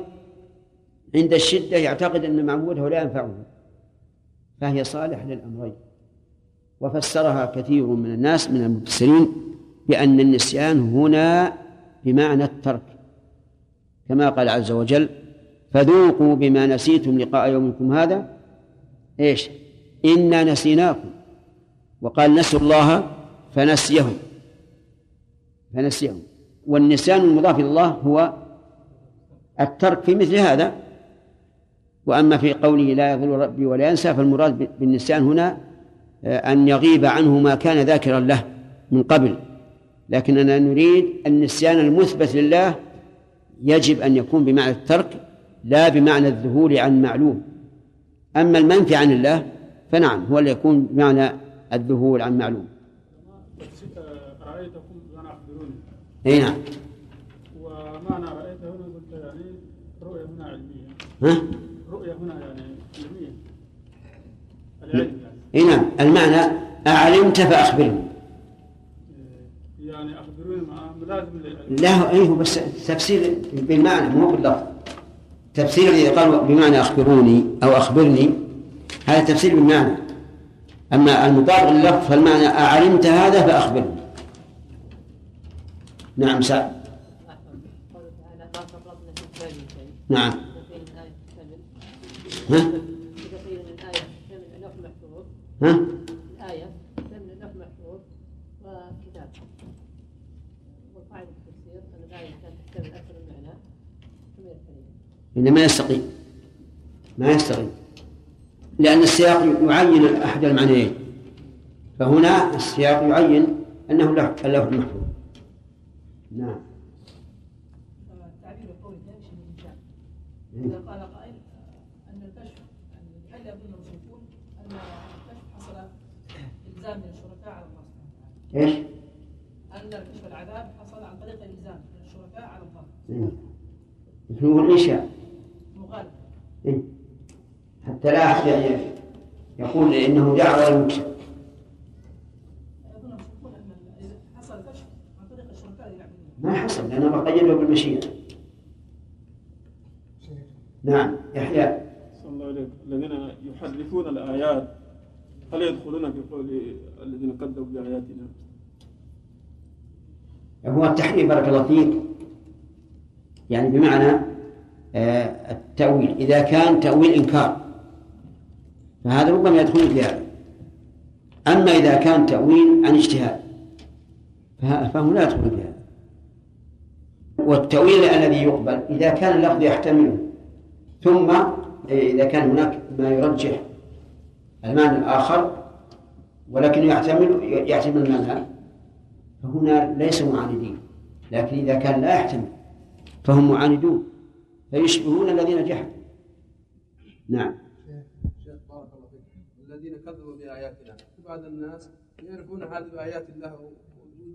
عند الشدة يعتقد أن معبوده لا ينفعه فهي صالح للأمرين. وفسرها كثير من الناس من المفسرين بأن النسيان هنا بمعنى الترك. كما قال عز وجل فذوقوا بما نسيتم لقاء يومكم هذا. إيش؟ إنا نسيناكم. وقال نسوا الله فنسيهم. فنسيهم. والنسيان المضاف إلى الله هو الترك في مثل هذا. وأما في قوله لا يضل ربي ولا ينسى فالمراد بالنسيان هنا آه، أن يغيب عنه ما كان ذاكرا له من قبل. لكننا نريد النسيان المثبت لله يجب أن يكون بمعنى الترك لا بمعنى الذهول عن معلوم. أما المنفي عن الله فنعم هو اللي يكون بمعنى الذهول عن معلوم. رأيتكم أنا أخبروني أي نعم. ومعنى رأيت هنا قلت يعني رؤية هنا علمية. ها؟ رؤية هنا يعني علمية. العلم يعني. إي نعم. المعنى أعلمت فأخبرني يعني أخبروني مع ملازم للعلم لا أيه بس تفسير بالمعنى مو باللفظ. تفسير إذا قالوا بمعنى أخبروني أو أخبرني هذا تفسير بالمعنى. أما المطابق لللفظ فالمعنى أعلمت هذا فأخبرني. نعم سعد نعم. ها؟ ها؟ الآية محفوظ وكتاب التفسير أن الآية كانت تحتمل أكثر من معنى يستقيم. ما يستقيم. لأن السياق يعين أحد المعنيين. فهنا السياق يعين أنه اللوح المحفوظ. نعم. تعبير الإنسان إذا قال قائل أن الكشف هل يظن المشركون أن الكشف حصل إلزام من الشركاء على الله سبحانه وتعالى. إيش؟ أن كشف العذاب حصل عن طريق الإلزام من الشركاء على الله. نعم. هو الإنشاء مغالب. إيه؟ حتى لا أحد يعني يقول إنه دعوة المشركون أن إذا حصل الكشف عن طريق الشركاء اللي يعبدون ما حصل لأنه قيده بالمشيئة. نعم يحيى. صلى الله عليه الذين يحرفون الآيات هل يدخلون في قول الذين كذبوا بآياتنا؟ هو التحريف بارك الله فيك. يعني بمعنى آه، التأويل. إذا كان تأويل إنكار. فهذا ربما يدخل في هذا. أما إذا كان تأويل عن اجتهاد فه- فهو لا يدخل في هذا. والتأويل الذي يقبل إذا كان اللفظ يحتمله ثم إذا كان هناك ما يرجح المعنى الآخر ولكن يحتمل يحتمل المعنى فهنا ليسوا معاندين لكن إذا كان لا يحتمل فهم معاندون فيشبهون الذين جحدوا. نعم شيخ بارك الله فيك الذين كذبوا بآياتنا. بعض الناس يعرفون هذه بآيات الله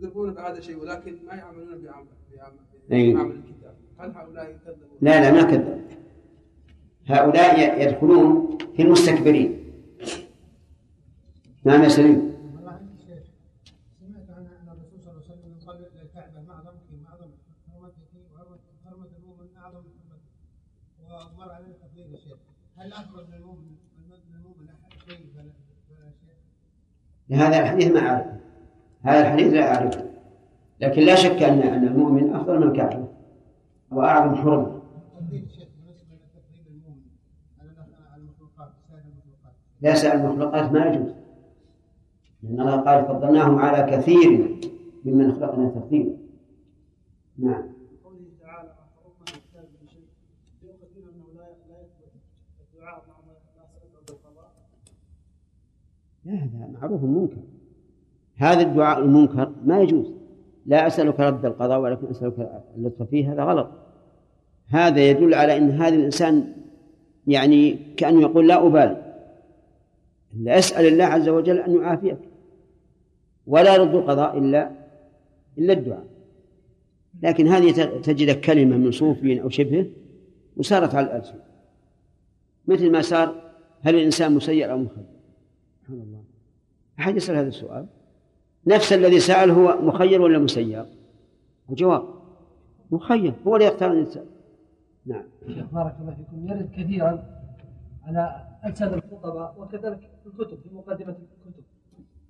ويقرون بهذا الشيء ولكن ما يعملون بعمل بعمل أي. بعمل الكتاب. هل هؤلاء كذبوا؟ لا لا ما كذب. هؤلاء يدخلون في المستكبرين. نعم يا سليم والله عندي شيخ سمعت عن أن الرسول صلى الله عليه وسلم قال للكعبه ما اعظمك ما اعظم حرمتك وحرمه حرمه المؤمن أعظم من حرمتك ومر علينا تقليد يا شيخ. هل أفضل من المؤمن من المؤمن احد شيء فلا فلا شيء هذا الحديث ما أعرفه. هذا الحديث لا أعرفه. لكن لا شك أن أن المؤمن أفضل من الكافر. وأعظم حرمة. لا سائر المخلوقات ما يجوز. لأن الله قال فضلناهم على كثير ممن خلقنا تفضيلا. نعم. لا هذا معروف منكر هذا الدعاء المنكر ما يجوز. لا أسألك رد القضاء ولكن أسألك اللطف فيه هذا غلط. هذا يدل على أن هذا الإنسان يعني كأنه يقول لا أبالي. لا أسأل الله عز وجل أن يعافيك. ولا يرد القضاء إلا إلا الدعاء. لكن هذه تجد كلمة من صوفي أو شبهه وسارت على الألسن مثل ما صار هل الإنسان مسير أو مخير سبحان الله. أحد يسأل هذا السؤال؟ نفس الذي سأل هو مخير ولا مسير؟ الجواب مخير هو اللي يختار الإنسان نعم. شيخ بارك الله فيكم. يرد كثيرا على ألسن الخطباء وكذلك في الكتب في مقدمة الكتب.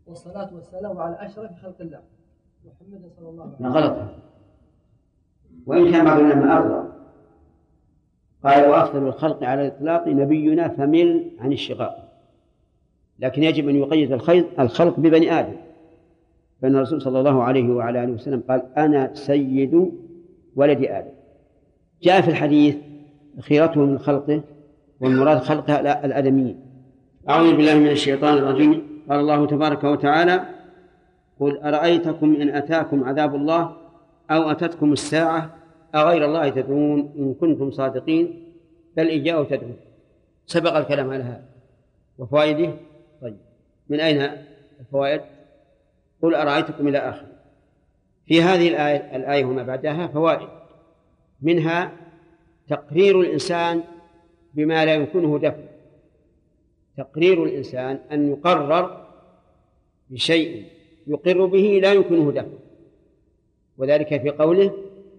والصلاة والسلام على أشرف خلق الله محمد صلى الله عليه وسلم. غلط. وإن كان بعض العلماء أرضى قال وأفضل الخلق على الإطلاق نبينا فمل عن الشقاء. لكن يجب أن يقيد الخلق ببني آدم. فإن الرسول صلى الله عليه وعلى آله وسلم قال أنا سيد ولد آدم. جاء في الحديث خيرته من خلقه والمراد خلق الآدميين. أعوذ بالله من الشيطان الرجيم. قال الله تبارك وتعالى قل أرأيتكم إن أتاكم عذاب الله أو أتتكم الساعة أغير الله تدعون إن كنتم صادقين؟ بل إياه تدعون. سبق الكلام على هذا. وفوائده؟ من أين الفوائد؟ قل أرأيتكم إلى آخر. في هذه الآية, الآية وما بعدها فوائد. منها تقرير الإنسان بما لا يمكنه دفعه تقرير الإنسان أن يقرر بشيء يقر به لا يمكنه دفعه وذلك في قوله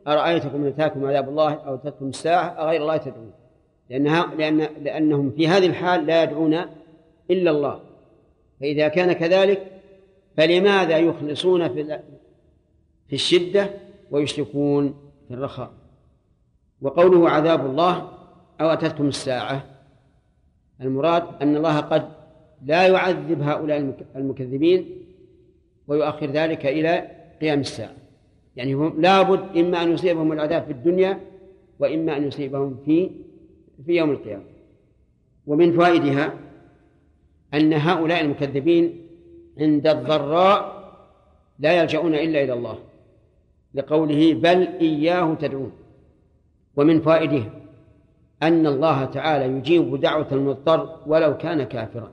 أرأيتكم إن أتاكم عذاب الله أو أتتكم الساعة أغير الله تدعون. لأنها لأن لأنهم في هذه الحال لا يدعون إلا الله. فإذا كان كذلك فلماذا يخلصون في في الشدة ويشركون في الرخاء؟ وقوله عذاب الله أو أتتكم الساعة؟ المراد أن الله قد لا يعذب هؤلاء المكذبين ويؤخر ذلك إلى قيام الساعة. يعني هم لابد إما أن يصيبهم العذاب في الدنيا وإما أن يصيبهم في في يوم القيامة. ومن فوائدها أن هؤلاء المكذبين عند الضراء لا يلجؤون إلا إلى الله. لقوله بل إياه تدعون. ومن فوائدها أن الله تعالى يجيب دعوة المضطر ولو كان كافرا.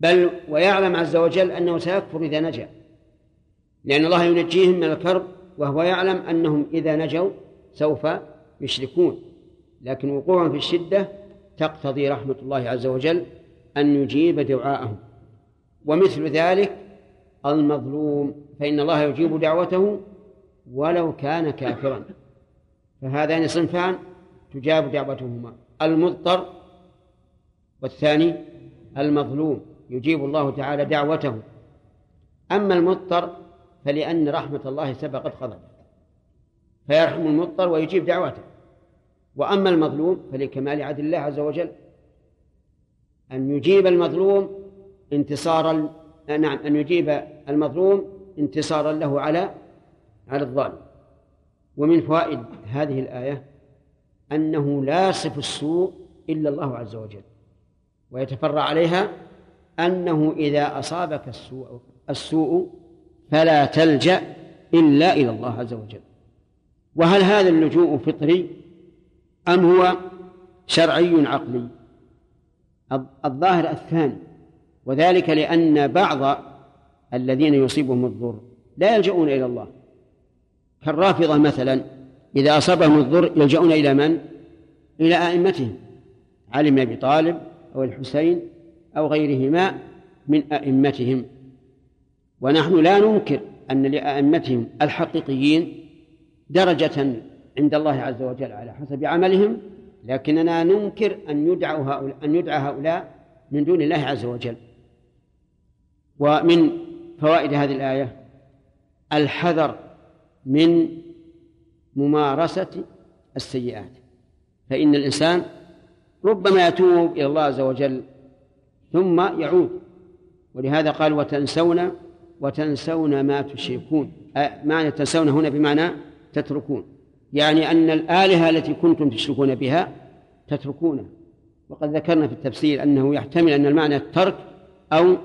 بل ويعلم عز وجل أنه سيكفر إذا نجا. لأن الله ينجيهم من الكرب وهو يعلم أنهم إذا نجوا سوف يشركون. لكن وقوعهم في الشدة تقتضي رحمة الله عز وجل أن يجيب دعاءهم. ومثل ذلك المظلوم فإن الله يجيب دعوته ولو كان كافرا. فهذان صنفان تجاب دعوتهما. المضطر والثاني المظلوم يجيب الله تعالى دعوته. أما المضطر فلأن رحمة الله سبقت غضبه فيرحم المضطر ويجيب دعوته. وأما المظلوم فلكمال عدل الله عز وجل أن يجيب المظلوم انتصارا نعم أن يجيب المظلوم انتصارا له على على الظالم. ومن فوائد هذه الآية أنه لا يصف السوء إلا الله عز وجل ويتفرع عليها أنه إذا أصابك السوء السوء فلا تلجأ إلا إلى الله عز وجل. وهل هذا اللجوء فطري أم هو شرعي عقلي؟ الظاهر الثاني وذلك لأن بعض الذين يصيبهم الضر لا يلجؤون إلى الله كالرافضة مثلا إذا أصابهم الضر يلجؤون إلى من؟ إلى أئمتهم علي بن أبي طالب أو الحسين أو غيرهما من أئمتهم ونحن لا ننكر أن لأئمتهم الحقيقيين درجة عند الله عز وجل على حسب عملهم لكننا ننكر أن يدعوا هؤلاء أن يدعى هؤلاء من دون الله عز وجل. ومن فوائد هذه الآية الحذر من ممارسة السيئات. فإن الإنسان ربما يتوب إلى الله عز وجل ثم يعود. ولهذا قال وتنسون وتنسون ما تشركون. معنى تنسون هنا بمعنى تتركون. يعني أن الآلهة التي كنتم تشركون بها تتركونها. وقد ذكرنا في التفسير أنه يحتمل أن المعنى الترك أو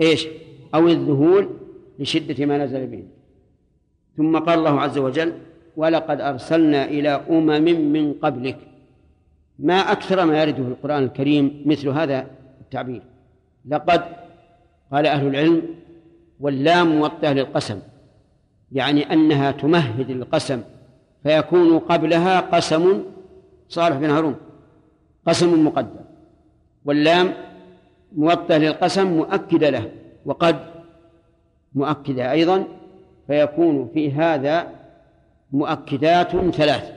إيش؟ أو الذهول لشدة ما نزل به. ثم قال الله عز وجل ولقد أرسلنا إلى أمم من قبلك. ما أكثر ما يرد في القرآن الكريم مثل هذا التعبير. لقد قال أهل العلم واللام موطئة للقسم يعني أنها تمهد للقسم فيكون قبلها قسم صالح بن هارون قسم مقدر واللام موطئة للقسم مؤكدة له وقد مؤكدة أيضا فيكون في هذا مؤكدات ثلاث.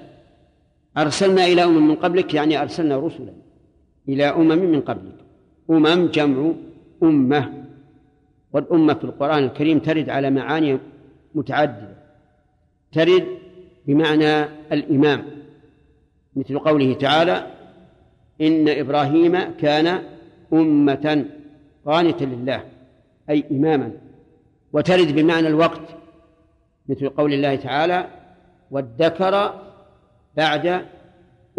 أرسلنا إلى أمم من قبلك يعني أرسلنا رسلا إلى أمم من قبلك. أمم جمع أمة والأمة في القرآن الكريم ترد على معاني متعددة. ترد بمعنى الإمام مثل قوله تعالى إن إبراهيم كان أمة قانتا لله أي إماما. وترد بمعنى الوقت مثل قول الله تعالى والذكر بعد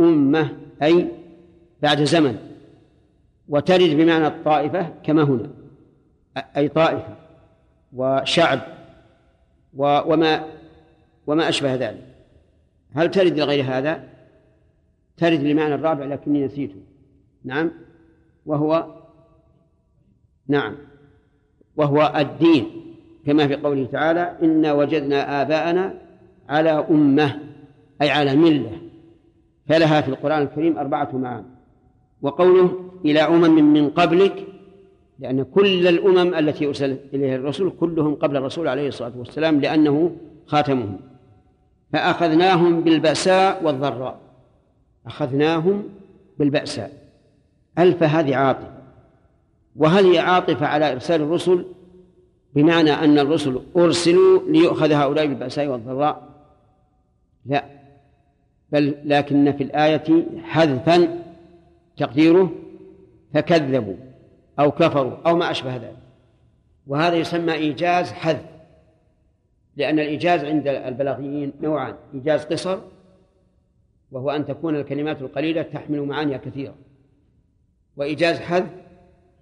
أمة أي بعد زمن. وترد بمعنى الطائفة كما هنا أي طائفة وشعب وما وما أشبه ذلك. هل ترد لغير هذا؟ ترد لمعنى الرابع لكني نسيته. نعم. وهو نعم. وهو الدين. كما في قوله تعالى إنا وجدنا آباءنا على أمة أي على ملة. فلها في القرآن الكريم أربعة معاني. وقوله إلى أمم من قبلك. لأن كل الأمم التي أرسل إليها الرسول كلهم قبل الرسول عليه الصلاة والسلام لأنه خاتمهم. فأخذناهم بالبأساء والضراء. أخذناهم بالبأساء. ألف هذه عاطفة. وهل هي عاطفة على إرسال الرسل؟ بمعنى أن الرسل أرسلوا ليؤخذ هؤلاء بالبأساء والضراء؟ لا. بل لكن في الآية حذفا تقديره فكذبوا أو كفروا أو ما أشبه ذلك. وهذا يسمى إيجاز حذف. لأن الإيجاز عند البلاغيين نوعان. إيجاز قصر وهو أن تكون الكلمات القليلة تحمل معاني كثيرة. وإيجاز حذف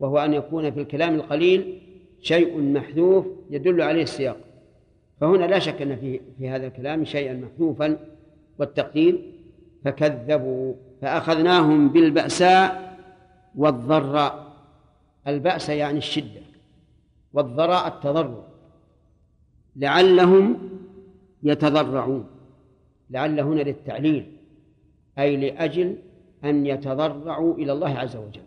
وهو أن يكون في الكلام القليل شيء محذوف يدل عليه السياق. فهنا لا شك أن في في هذا الكلام شيئا محذوفا والتقدير فكذبوا فأخذناهم بالبأساء والضراء. البأس يعني الشدة والضراء التضرع لعلهم يتضرعون. لعل هنا للتعليل أي لأجل أن يتضرعوا إلى الله عز وجل.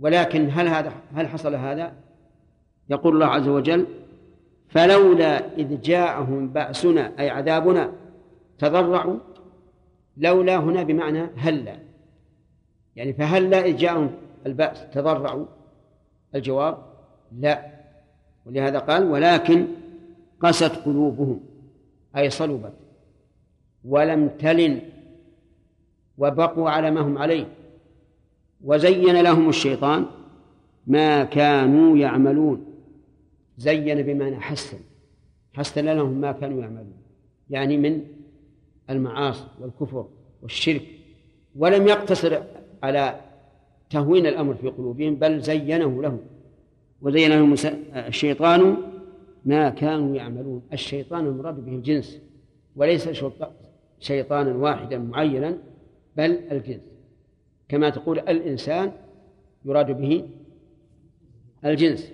ولكن هل هذا هل حصل هذا؟ يقول الله عز وجل فلولا إذ جاءهم بأسنا أي عذابنا تضرعوا لولا هنا بمعنى هلا. يعني فهلا إذ جاءهم البأس تضرعوا. الجواب لا. ولهذا قال ولكن قست قلوبهم أي صلبت ولم تلن وبقوا على ما هم عليه وزين لهم الشيطان ما كانوا يعملون. زين بمعنى حسن حسن لهم ما كانوا يعملون يعني من المعاصي والكفر والشرك ولم يقتصر على تهوين الأمر في قلوبهم بل زينه لهم وزين لهم الشيطان ما كانوا يعملون. الشيطان المراد به الجنس وليس شيطانا واحدا معينا بل الجنس. كما تقول الإنسان يراد به الجنس.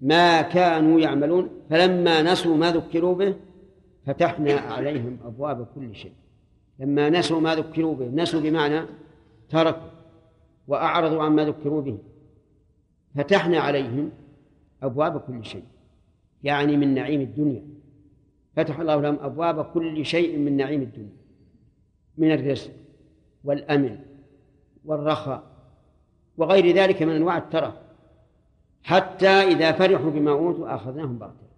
ما كانوا يعملون فلما نسوا ما ذكروا به فتحنا عليهم أبواب كل شيء. لما نسوا ما ذكروا به نسوا بمعنى تركوا وأعرضوا عما ذكروا به. فتحنا عليهم أبواب كل شيء. يعني من نعيم الدنيا. فتح الله لهم أبواب كل شيء من نعيم الدنيا. من الرزق والأمن والرخاء وغير ذلك من أنواع الترف. حتى إذا فرحوا بما أوتوا أخذناهم بغتة.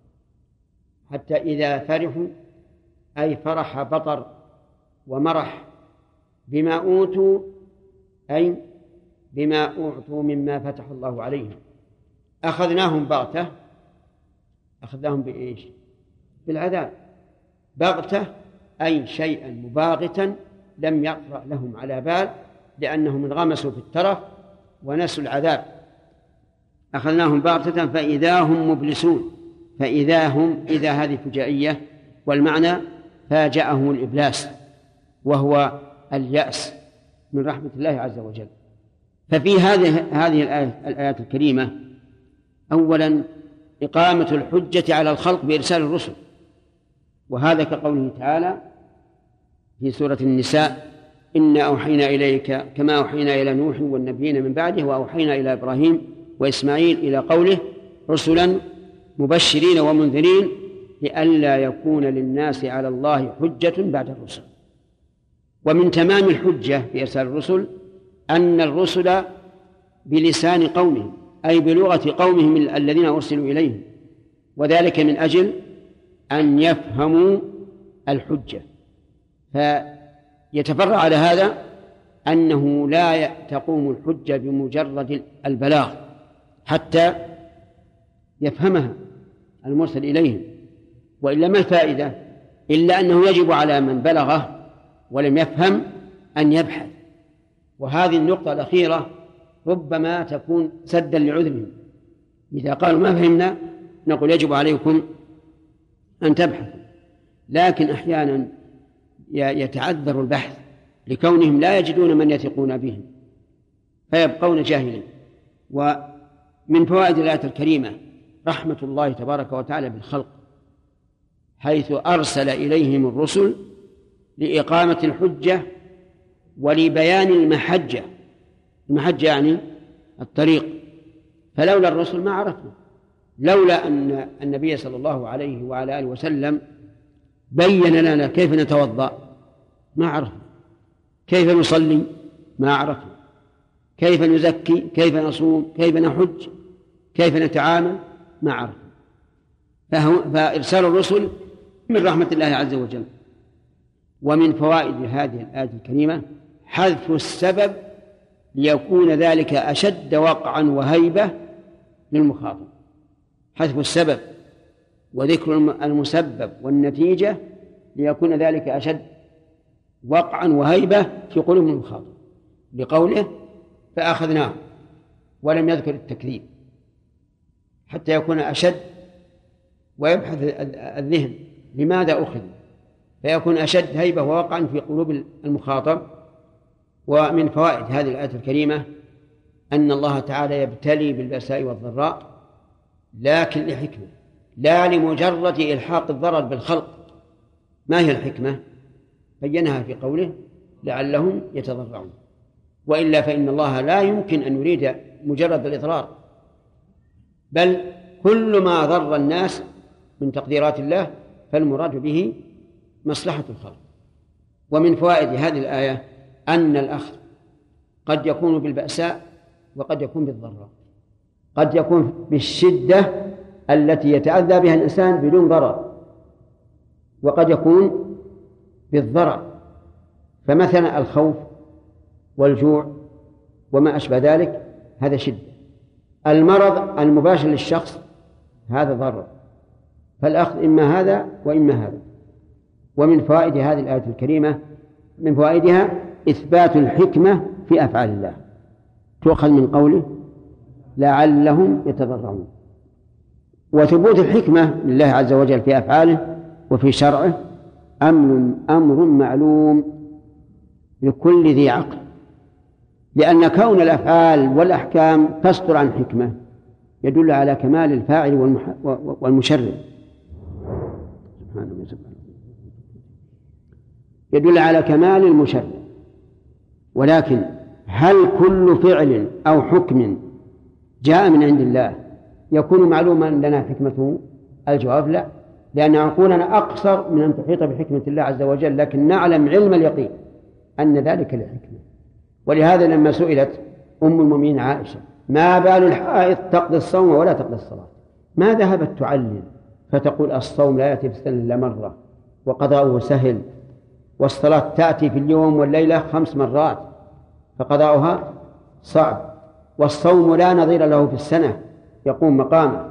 حتى إذا فرحوا أي فرح بطر ومرح بما أوتوا أي بما أعطوا مما فتح الله عليهم. أخذناهم بغتة أخذناهم بإيش؟ بالعذاب. بغتة أي شيئا مباغتا لم يطرأ لهم على بال لأنهم انغمسوا في الترف ونسوا العذاب. أخذناهم بغتة فإذا هم مبلسون فإذا هم إذا هذه فجائية والمعنى فاجأهم الإبلاس وهو اليأس من رحمة الله عز وجل. ففي هذه هذه الآية الآيات الكريمة أولا إقامة الحجة على الخلق بإرسال الرسل. وهذا كقوله تعالى في سورة النساء إنا أوحينا إليك كما أوحينا إلى نوح والنبيين من بعده وأوحينا إلى إبراهيم وإسماعيل إلى قوله رسلا مبشرين ومنذرين لئلا يكون للناس على الله حجة بعد الرسل. ومن تمام الحجة في إرسال الرسل أن الرسل بلسان قومهم. أي بلغة قومهم الذين أرسلوا إليهم. وذلك من أجل أن يفهموا الحجة. فيتفرع على هذا أنه لا تقوم الحجة بمجرد البلاغ حتى يفهمها المرسل إليهم. وإلا ما الفائدة؟ إلا أنه يجب على من بلغه ولم يفهم أن يبحث. وهذه النقطة الأخيرة ربما تكون سدا لعذرهم. إذا قالوا ما فهمنا نقول يجب عليكم أن تبحثوا. لكن أحيانا يتعذر البحث لكونهم لا يجدون من يثقون بهم فيبقون جاهلين ومن فوائد الآية الكريمة رحمة الله تبارك وتعالى بالخلق حيث أرسل إليهم الرسل لإقامة الحجة ولبيان المحجة. المحجة يعني الطريق. فلولا الرسل ما عرفنا. لولا أن النبي صلى الله عليه وعلى آله وسلم بين لنا كيف نتوضأ. ما عرفنا. كيف نصلي؟ ما عرفنا. كيف نزكي؟ كيف نصوم؟ كيف نحج؟ كيف نتعامل؟ ما عرفنا. فإرسال الرسل من رحمة الله عز وجل. ومن فوائد هذه الآية الكريمة حذف السبب ليكون ذلك أشد وقعا وهيبة للمخاطب حذف السبب وذكر المسبب والنتيجة ليكون ذلك أشد وقعا وهيبة في قلوب المخاطب. لقوله فأخذناه ولم يذكر التكذيب حتى يكون أشد ويبحث الذهن لماذا أخذ فيكون أشد هيبة ووقعا في قلوب المخاطب ومن فوائد هذه الآية الكريمة أن الله تعالى يبتلي بالبأساء والضراء لكن لحكمة لا لمجرد إلحاق الضرر بالخلق. ما هي الحكمة؟ بينها في قوله لعلهم يتضرعون. وإلا فإن الله لا يمكن أن يريد مجرد الإضرار بل كل ما ضر الناس من تقديرات الله فالمراد به مصلحة الخلق. ومن فوائد هذه الآية أن الأخذ قد يكون بالبأساء وقد يكون بالضراء. قد يكون بالشدة التي يتأذى بها الإنسان بدون ضرر. وقد يكون بالضرر. فمثلا الخوف والجوع وما أشبه ذلك هذا شدة. المرض المباشر للشخص هذا ضرر. فالأخذ إما هذا وإما هذا. ومن فوائد هذه الآية الكريمة من فوائدها إثبات الحكمة في أفعال الله. تؤخذ من قوله لعلهم يتضرعون. وثبوت الحكمة لله عز وجل في أفعاله وفي شرعه أمر أمر معلوم لكل ذي عقل. لأن كون الأفعال والأحكام تصدر عن حكمة يدل على كمال الفاعل والمشرع. سبحانه يدل على كمال المشرع. ولكن هل كل فعل أو حكم جاء من عند الله يكون معلوما لنا حكمته الجواب لا لأن عقولنا أقصر من أن تحيط بحكمة الله عز وجل لكن نعلم علم اليقين أن ذلك لحكمة ولهذا لما سئلت أم المؤمنين عائشة ما بال الحائض تقضي الصوم ولا تقضي الصلاة؟ ما ذهبت تعلم فتقول الصوم لا يأتي في السنة إلا مرة وقضاؤه سهل والصلاة تأتي في اليوم والليلة خمس مرات فقضاؤها صعب. والصوم لا نظير له في السنة يقوم مقامه.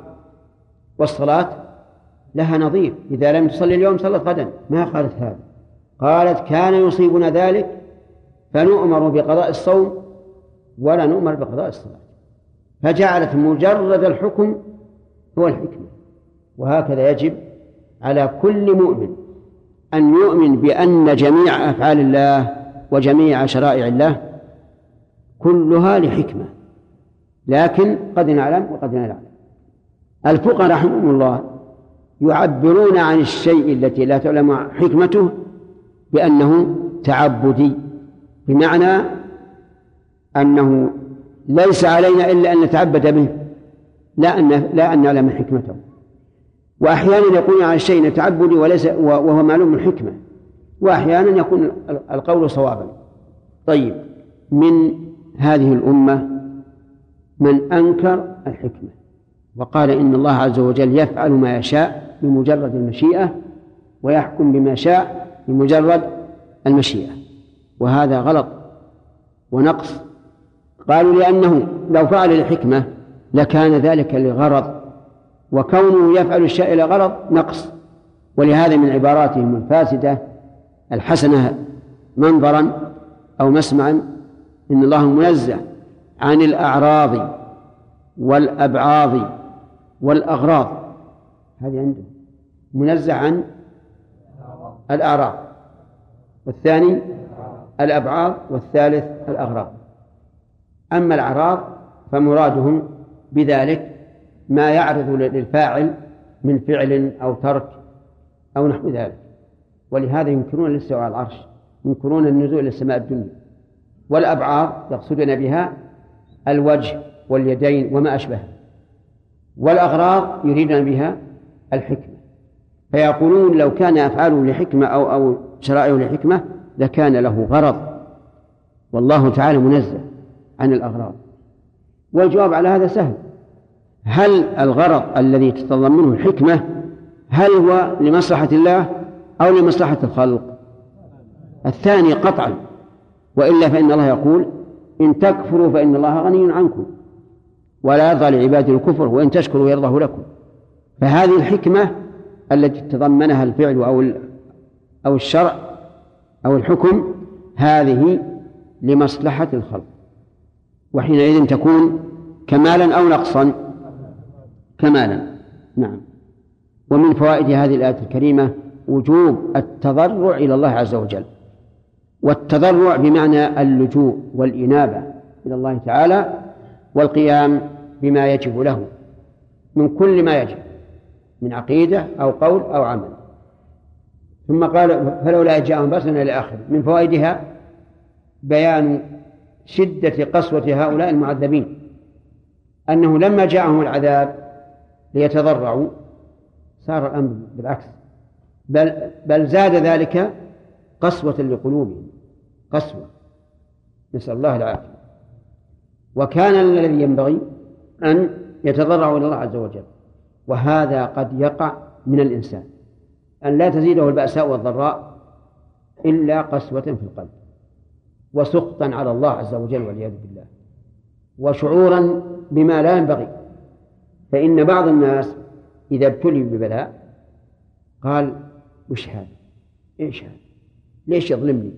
والصلاة لها نظير إذا لم تصلي اليوم صلت غدا. ما قالت هذا؟ قالت كان يصيبنا ذلك فنؤمر بقضاء الصوم ولا نؤمر بقضاء الصلاة. فجعلت مجرد الحكم هو الحكمة. وهكذا يجب على كل مؤمن أن يؤمن بأن جميع أفعال الله وجميع شرائع الله كلها لحكمة. لكن قد نعلم وقد لا نعلم. الفقهاء رحمهم الله يعبرون عن الشيء التي لا تعلم حكمته بأنه تعبدي بمعنى أنه ليس علينا إلا أن نتعبد به لا أن لا أن نعلم حكمته. وأحيانا يكون على الشيء تعبدي وليس وهو معلوم الحكمة وأحيانا يكون القول صوابا. طيب من هذه الأمة من أنكر الحكمة؟ وقال إن الله عز وجل يفعل ما يشاء بمجرد المشيئة ويحكم بما شاء بمجرد المشيئة. وهذا غلط ونقص. قالوا لأنه لو فعل الحكمة لكان ذلك لغرض وكونه يفعل الشيء لغرض نقص. ولهذا من عباراتهم الفاسدة الحسنة منظرا أو مسمعا إن الله منزه عن الأعراض والأبعاض والأغراض. هذه عنده. منزه عن الأعراض. والثاني الأبعاض والثالث الأغراض. أما الأعراض فمرادهم بذلك ما يعرض للفاعل من فعل أو ترك أو نحو ذلك. ولهذا ينكرون الاستواء على العرش ينكرون النزول إلى السماء الدنيا. والأبعاض يقصدون بها الوجه واليدين وما أشبهه. والأغراض يريدون بها الحكمة. فيقولون لو كان أفعاله لحكمة أو أو شرائعه لحكمة لكان له غرض. والله تعالى منزه عن الأغراض. والجواب على هذا سهل. هل الغرض الذي تتضمنه الحكمة هل هو لمصلحة الله أو لمصلحة الخلق؟ الثاني قطعا وإلا فإن الله يقول إن تكفروا فإن الله غني عنكم ولا يرضى لعباده الكفر وإن تشكروا يرضه لكم. فهذه الحكمة التي تضمنها الفعل أو أو الشرع أو الحكم هذه لمصلحة الخلق. وحينئذ تكون كمالا أو نقصا. كمالا. نعم. ومن فوائد هذه الآية الكريمة وجوب التضرع إلى الله عز وجل. والتضرع بمعنى اللجوء والإنابة إلى الله تعالى والقيام بما يجب له. من كل ما يجب. من عقيدة أو قول أو عمل. ثم قال فلولا جاءهم بأسنا إلى آخره من فوائدها بيان شدة قسوة هؤلاء المعذبين. أنه لما جاءهم العذاب ليتضرعوا صار الأمر بالعكس. بل بل زاد ذلك قسوة لقلوبهم قسوة. نسأل الله العافية. وكان الذي ينبغي أن يتضرعوا إلى الله عز وجل وهذا قد يقع من الإنسان. أن لا تزيده البأساء والضراء إلا قسوة في القلب وسخطا على الله عز وجل والعياذ بالله وشعورا بما لا ينبغي. فإن بعض الناس إذا ابتلي ببلاء قال وش هذا؟ إيش هذا؟ ليش يظلمني؟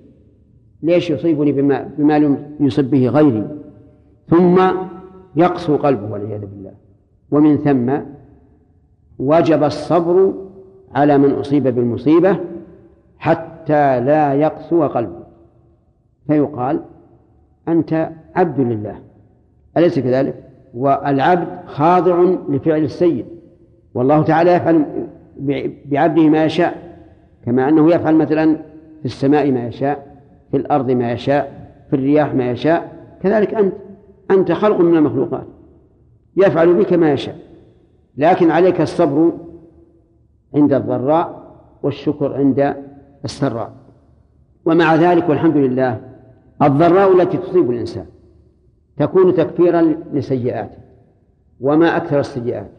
ليش يصيبني بما بما لم يصب به غيري؟ ثم يقسو قلبه والعياذ بالله ومن ثم وجب الصبر على من أصيب بالمصيبة حتى لا يقسو قلبه فيقال أنت عبد لله أليس كذلك؟ والعبد خاضع لفعل السيد. والله تعالى يفعل بعبده ما يشاء كما أنه يفعل مثلا في السماء ما يشاء في الأرض ما يشاء في الرياح ما يشاء. كذلك أنت أنت خلق من المخلوقات. يفعل بك ما يشاء. لكن عليك الصبر عند الضراء والشكر عند السراء. ومع ذلك والحمد لله الضراء التي تصيب الإنسان. تكون تكفيرا لسيئاته وما أكثر السيئات.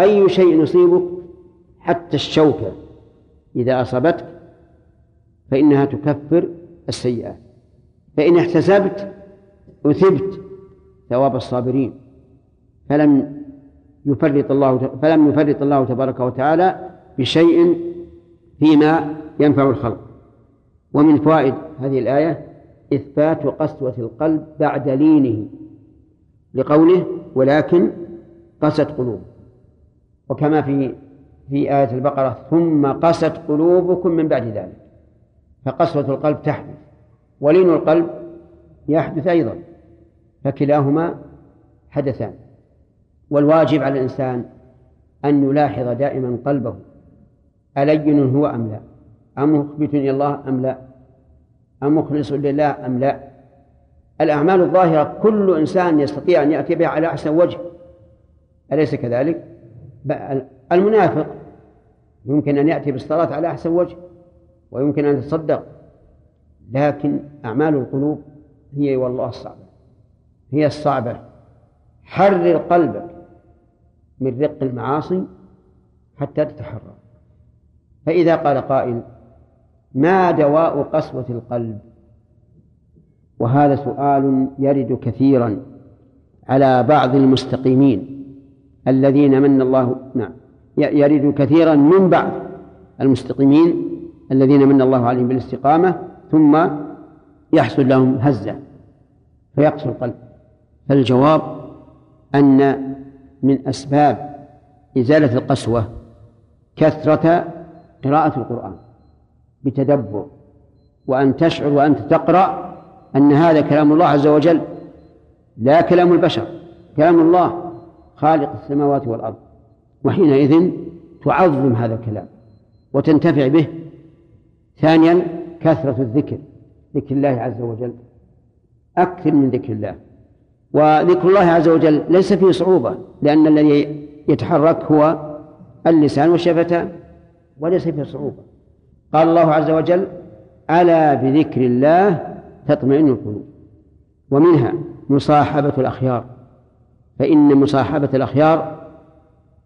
أي شيء يصيبك حتى الشوكة إذا أصابتك فإنها تكفر السيئات. فإن احتسبت أثبت ثواب الصابرين. فلم يفرط الله فلم يفرط الله تبارك وتعالى بشيء فيما ينفع الخلق. ومن فوائد هذه الآية إثبات قسوة القلب بعد لينه لقوله ولكن قست قلوب. وكما في في آية البقرة ثم قست قلوبكم من بعد ذلك. فقسوة القلب تحدث ولين القلب يحدث أيضا فكلاهما حدثان. والواجب على الإنسان أن يلاحظ دائما قلبه ألين هو أم لا؟ أم مخبت إلى الله أم لا؟ أم مخلص لله أم لا. الأعمال الظاهرة كل إنسان يستطيع أن يأتي بها على أحسن وجه. أليس كذلك؟ المنافق يمكن أن يأتي بالصلاة على أحسن وجه ويمكن أن يتصدق لكن أعمال القلوب هي والله الصعبة هي الصعبة. حرر قلبك من رق المعاصي حتى تتحرر. فإذا قال قائل ما دواء قسوة القلب؟ وهذا سؤال يرد كثيرا على بعض المستقيمين الذين من الله نعم يرد كثيرا من بعض المستقيمين الذين من الله عليهم بالاستقامة ثم يحصل لهم هزة فيقسو القلب. فالجواب أن من أسباب إزالة القسوة كثرة قراءة القرآن. بتدبر وأن تشعر وأنت تقرأ أن هذا كلام الله عز وجل لا كلام البشر كلام الله خالق السماوات والأرض. وحينئذ تعظم هذا الكلام وتنتفع به. ثانيا كثرة الذكر ذكر الله عز وجل. أكثر من ذكر الله. وذكر الله عز وجل ليس فيه صعوبة لأن الذي يتحرك هو اللسان والشفتان وليس فيه صعوبة. قال الله عز وجل ألا بذكر الله تطمئن القلوب. ومنها مصاحبة الأخيار فإن مصاحبة الأخيار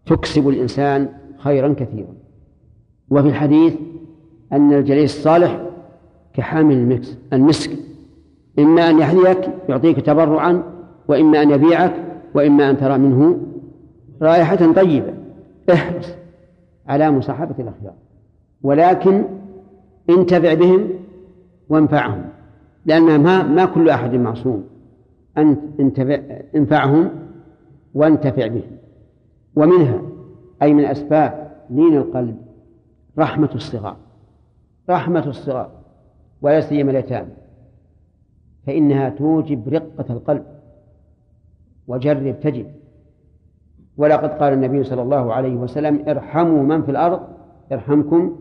تكسب الإنسان خيرا كثيرا. وفي الحديث أن الجليس الصالح كحامل المكس المسك إما أن يحذيك يعطيك تبرعا وإما أن يبيعك وإما أن ترى منه رائحة طيبة. احرص على مصاحبة الأخيار. ولكن انتفع بهم وانفعهم لأن ما ما كل أحد معصوم. أن انتفع انفعهم وانتفع بهم. ومنها أي من أسباب لين القلب رحمة الصغار. رحمة الصغار ولا سيما اليتامى. فإنها توجب رقة القلب. وجرب تجد ولقد قال النبي صلى الله عليه وسلم ارحموا من في الأرض يرحمكم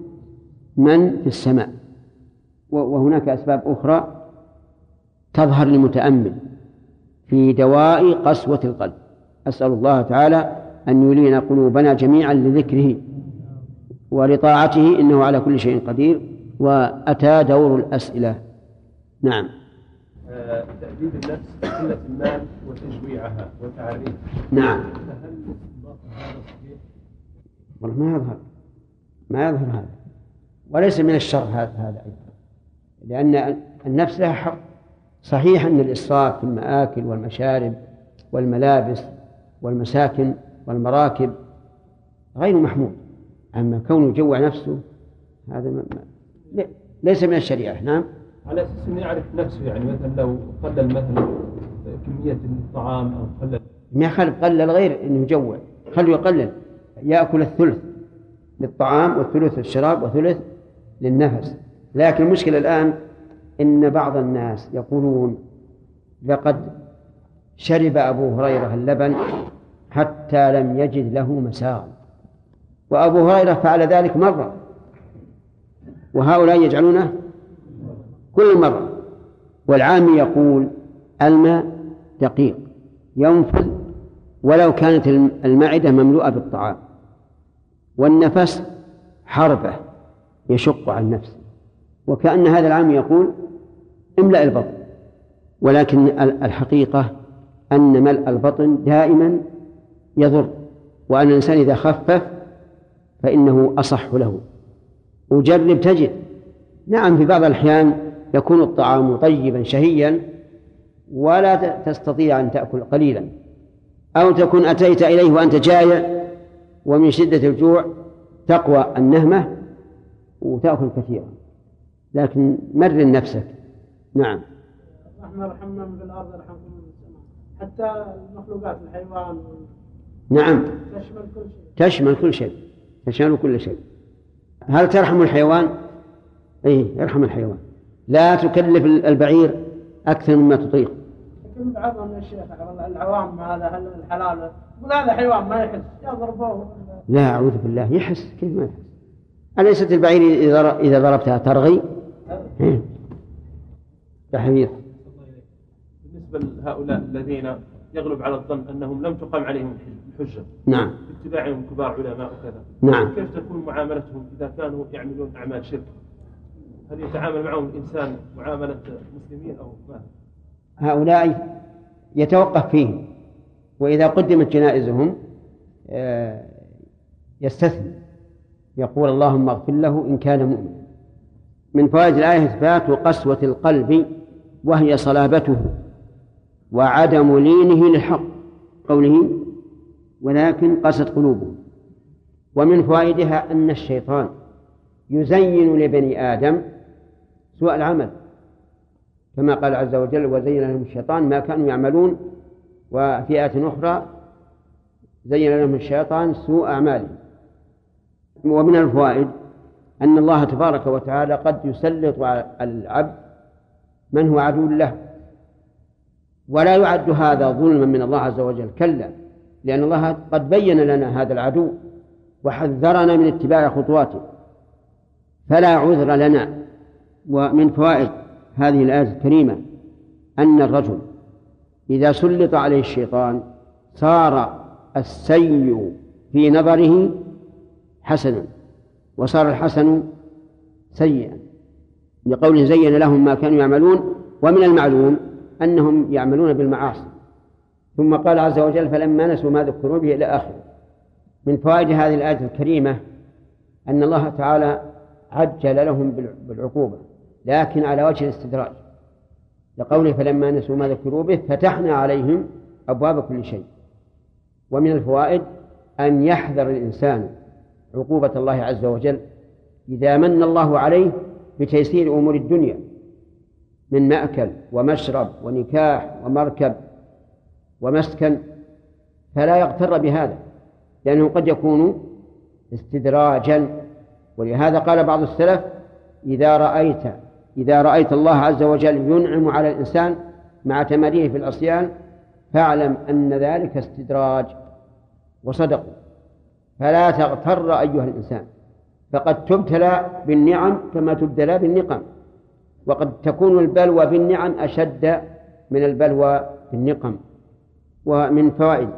من في السماء. وهناك أسباب أخرى تظهر للمتأمل في دواء قسوة القلب. أسأل الله تعالى أن يلين قلوبنا جميعا لذكره ولطاعته إنه على كل شيء قدير وأتى دور الأسئلة. نعم. تأديب النفس قلة المال وتجويعها وتعريفها. نعم. والله ما يظهر. ما يظهر هذا. وليس من الشر هذا هذا أيضا. لأن النفس لها حق. صحيح أن الإسراف في المآكل والمشارب والملابس والمساكن والمراكب غير محمود. أما كونه يجوع نفسه هذا ما ليس من الشريعة. نعم؟ على أساس أنه يعرف نفسه يعني مثلا لو قلل مثلا كمية الطعام أو قلل ما يخالف قلل غير أنه يجوع. خليه يقلل. يأكل الثلث للطعام والثلث للشراب وثلث للنفس. لكن المشكلة الآن إن بعض الناس يقولون لقد شرب أبو هريرة اللبن حتى لم يجد له مساغا وأبو هريرة فعل ذلك مرة. وهؤلاء يجعلونه كل مرة. والعامي يقول الماء دقيق ينفذ ولو كانت المعدة مملوءة بالطعام. والنفس حربة. يشق على النفس وكأن هذا العام يقول املأ البطن. ولكن الحقيقة أن ملء البطن دائما يضر. وأن الإنسان إذا خفف فإنه أصح له. وجرب تجد. نعم في بعض الأحيان يكون الطعام طيبا شهيا ولا تستطيع أن تأكل قليلا. أو تكون أتيت إليه وأنت جائع ومن شدة الجوع تقوى النهمة وتأكل كثيرا. لكن مرن نفسك. نعم. الرحمن رحمنا من السماء. حتى المخلوقات الحيوان. نعم. تشمل كل شيء. تشمل كل شيء. تشمل كل شيء. هل ترحم الحيوان؟ اي ارحم الحيوان. لا تكلف البعير أكثر مما تطيق. لكن بعضهم يا شيخ العوام هذا هل الحلال؟ يقول هذا حيوان ما يحس. يضربوه. لا أعوذ بالله. يحس. كيف ما يحس؟ أليست البعير إذا ضربتها ترغي؟ إيه. يا حبيب بالنسبة لهؤلاء الذين يغلب على الظن أنهم لم تقام عليهم الحجة. نعم. باتباعهم كبار علماء وكذا. نعم. كيف تكون معاملتهم إذا كانوا يعملون أعمال شرك؟ هل يتعامل معهم الإنسان معاملة مسلمين أو ما؟ هؤلاء يتوقف فيهم وإذا قدمت جنائزهم آه، يستثني. يقول اللهم اغفر له إن كان مؤمنا من فوائد الآية إثبات قسوة القلب وهي صلابته وعدم لينه للحق. قوله ولكن قست قلوبهم ومن فوائدها أن الشيطان يزين لبني آدم سوء العمل. كما قال عز وجل وزين لهم الشيطان ما كانوا يعملون. وفي آية أخرى زين لهم الشيطان سوء أعمالهم. ومن الفوائد أن الله تبارك وتعالى قد يسلط على العبد من هو عدو له. ولا يعد هذا ظلما من الله عز وجل كلا لأن الله قد بين لنا هذا العدو وحذرنا من اتباع خطواته. فلا عذر لنا. ومن فوائد هذه الآية الكريمة أن الرجل إذا سلط عليه الشيطان صار السيء في نظره حسنا وصار الحسن سيئا. لقوله زين لهم ما كانوا يعملون ومن المعلوم أنهم يعملون بالمعاصي. ثم قال عز وجل فلما نسوا ما ذكروا به إلى آخره. من فوائد هذه الآية الكريمة أن الله تعالى عجل لهم بالعقوبة لكن على وجه الاستدراج. لقوله فلما نسوا ما ذكروا به فتحنا عليهم أبواب كل شيء. ومن الفوائد أن يحذر الإنسان عقوبة الله عز وجل إذا من الله عليه بتيسير أمور الدنيا من مأكل ومشرب ونكاح ومركب ومسكن فلا يغتر بهذا لأنه قد يكون استدراجا. ولهذا قال بعض السلف إذا رأيت إذا رأيت الله عز وجل ينعم على الإنسان مع تماريه في العصيان فاعلم أن ذلك استدراج. وصدقوا. فلا تغتر أيها الإنسان. فقد تبتلى بالنعم كما تبتلى بالنقم. وقد تكون البلوى بالنعم أشد من البلوى بالنقم ومن فوائد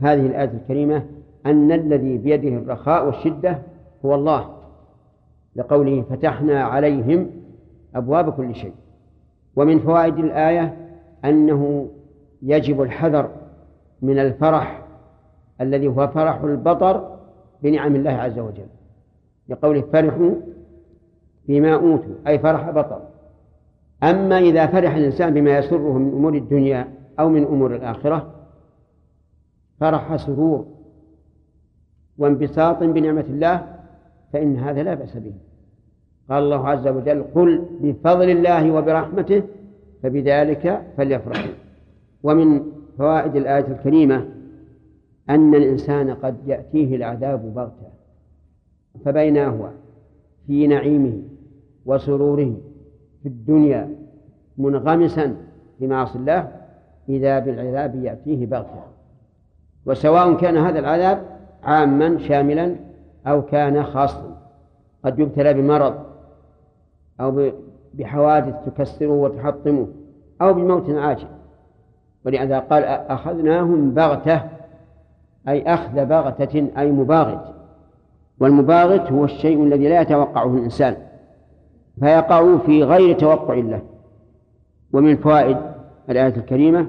هذه الآية الكريمة أن الذي بيده الرخاء والشدة هو الله. لقوله فتحنا عليهم أبواب كل شيء. ومن فوائد الآية أنه يجب الحذر من الفرح الذي هو فرح البطر بنعم الله عز وجل. لقوله فرحوا بما أوتوا أي فرح بطر. أما إذا فرح الإنسان بما يسره من أمور الدنيا أو من أمور الآخرة فرح سرور وانبساط بنعمة الله فإن هذا لا بأس به. قال الله عز وجل قل بفضل الله وبرحمته فبذلك فليفرحوا. ومن فوائد الآية الكريمة أن الإنسان قد يأتيه العذاب بغتة فبينا هو؟ في نعيمه وسروره في الدنيا منغمسا في معاصي الله إذا بالعذاب يأتيه بغتة. وسواء كان هذا العذاب عاما شاملا أو كان خاصا. قد يبتلى بمرض أو بحوادث تكسره وتحطمه أو بموت عاجل. ولهذا قال أخذناهم بغتة. أي أخذ بغتة أي مباغت. والمباغت هو الشيء الذي لا يتوقعه الإنسان فيقع في غير توقع له. ومن فوائد الآية الكريمة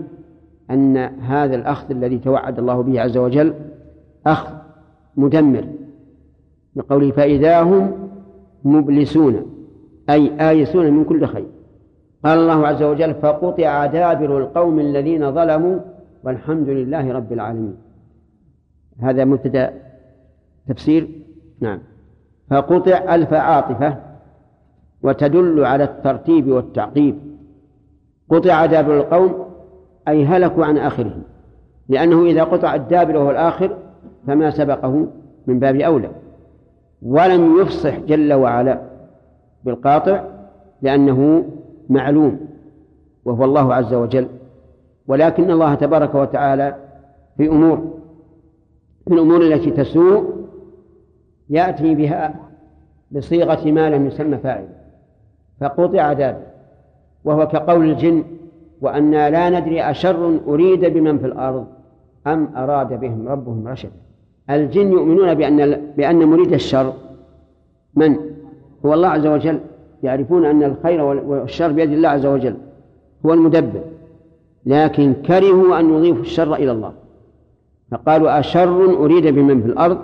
أن هذا الأخذ الذي توعد الله به عز وجل أخذ مدمر لقوله فإذا هم مبلسون أي آيسون من كل خير. قال الله عز وجل فقطع دابر القوم الذين ظلموا والحمد لله رب العالمين. هذا مبتدأ تفسير؟ نعم. فقطع ألف عاطفة وتدل على الترتيب والتعقيب. قطع دابر القوم أي هلكوا عن آخرهم. لأنه إذا قطع الدابر وهو الآخر فما سبقه من باب أولى. ولم يفصح جل وعلا بالقاطع لأنه معلوم وهو الله عز وجل. ولكن الله تبارك وتعالى في أمور في الأمور التي تسوء يأتي بها بصيغة ما لم يسمى فاعل فقطع دابر وهو كقول الجن وأنا لا ندري أشر أريد بمن في الأرض أم أراد بهم ربهم رشدا. الجن يؤمنون بأن بأن مريد الشر. من؟ هو الله عز وجل. يعرفون أن الخير والشر بيد الله عز وجل. هو المدبر. لكن كرهوا أن يضيفوا الشر إلى الله. فقالوا أشر أريد بمن في الأرض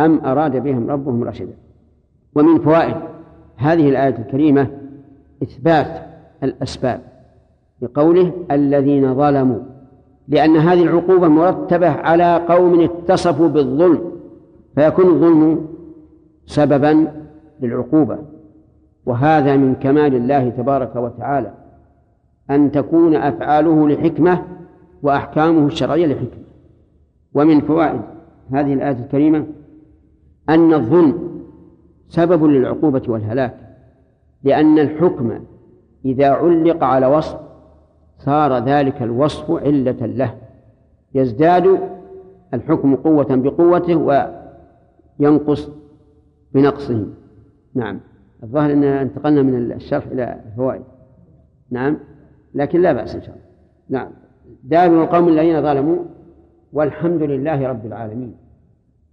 أم أراد بهم ربهم رشدا ومن فوائد هذه الآية الكريمة إثبات الأسباب بقوله الذين ظلموا لأن هذه العقوبة مرتبة على قوم اتصفوا بالظلم فيكون الظلم سببا للعقوبة. وهذا من كمال الله تبارك وتعالى أن تكون أفعاله لحكمة وأحكامه الشرعية لحكمة. ومن فوائد هذه الآية الكريمة أن الظلم سبب للعقوبة والهلاك لأن الحكم إذا علق على وصف صار ذلك الوصف علة له يزداد الحكم قوة بقوته وينقص بنقصه. نعم. الظاهر أن انتقلنا من الشرح إلى الفوائد. نعم. لكن لا بأس إن شاء الله. نعم. دائما القوم الذين ظلموا والحمد لله رب العالمين.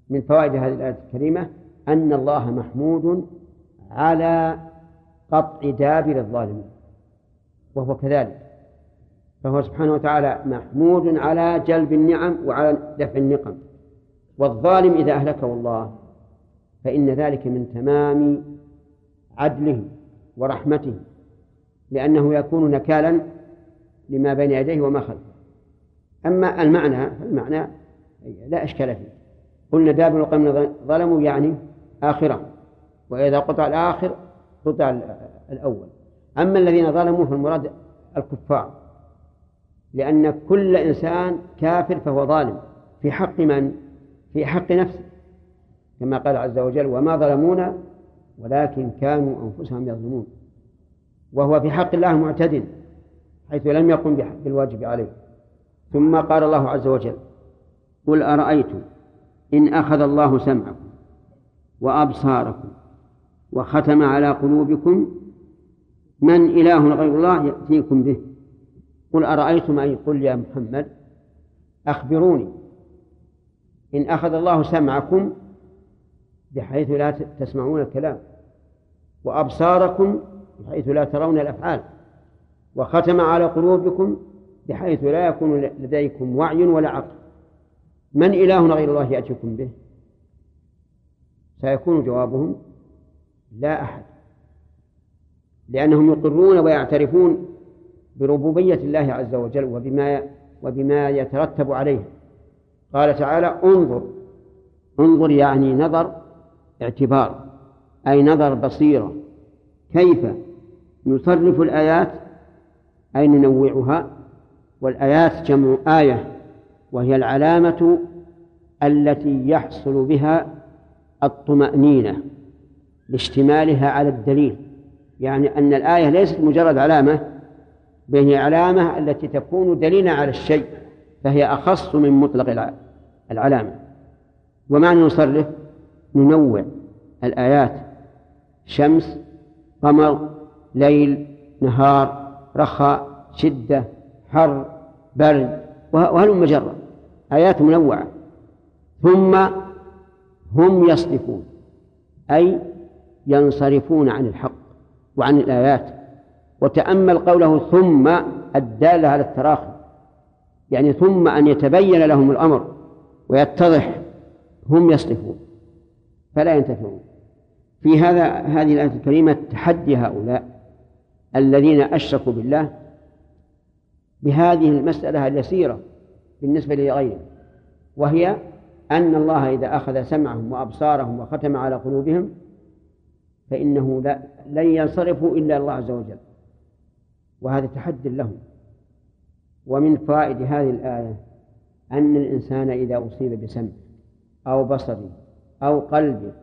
من فوائد هذه الآية الكريمة أن الله محمود على قطع دابر الظالمين وهو كذلك. فهو سبحانه وتعالى محمود على جلب النعم وعلى دفع النقم. والظالم إذا أهلكه الله فإن ذلك من تمام عدله ورحمته لأنه يكون نكالا لما بين يديه وما خلفه. أما المعنى فالمعنى لا إشكال فيه. قلنا دابر القوم ظلموا يعني آخرة. وإذا قطع الآخر قطع الأول. أما الذين ظلموا فالمراد الكفار. لأن كل إنسان كافر فهو ظالم. في حق من؟ في حق نفسه. كما قال عز وجل وما ظلمونا ولكن كانوا أنفسهم يظلمون. وهو في حق الله معتد حيث لم يقم بالواجب عليه. ثم قال الله عز وجل قل أرأيتم إن أخذ الله سمعكم وأبصاركم وختم على قلوبكم من إله غير الله يأتيكم به. قل أرأيتم أي قل يا محمد أخبروني إن أخذ الله سمعكم بحيث لا تسمعون الكلام وأبصاركم بحيث لا ترون الأفعال وختم على قلوبكم بحيث لا يكون لديكم وعي ولا عقل. من إله غير الله يأتيكم به؟ سيكون جوابهم لا أحد. لأنهم يقرون ويعترفون بربوبية الله عز وجل وبما وبما يترتب عليه. قال تعالى انظر انظر يعني نظر اعتبار أي نظر بصيرة. كيف نصرف الآيات؟ أي ننوعها؟ والآيات جمع آية وهي العلامة التي يحصل بها الطمأنينة لاشتمالها على الدليل. يعني أن الآية ليست مجرد علامة بل هي علامة التي تكون دليلا على الشيء فهي أخص من مطلق العلامة. ومعنى نصرف ننوع الآيات شمس قمر ليل نهار رخاء شدة حر برد وهل مجرة آيات منوعة. ثم هم يصرفون أي ينصرفون عن الحق وعن الآيات. وتأمل قوله ثم الدالة على التراخي. يعني ثم أن يتبين لهم الأمر ويتضح هم يصرفون. فلا ينتفعون. في هذا هذه الآية الكريمة تحدي هؤلاء الذين أشركوا بالله بهذه المسألة اليسيرة بالنسبة لغيره وهي أن الله إذا أخذ سمعهم وأبصارهم وختم على قلوبهم فإنه لا لن ينصرفوا إلا الله عز وجل. وهذا تحد لهم. ومن فوائد هذه الآية أن الإنسان إذا أصيب بسمع أو بصر أو قلب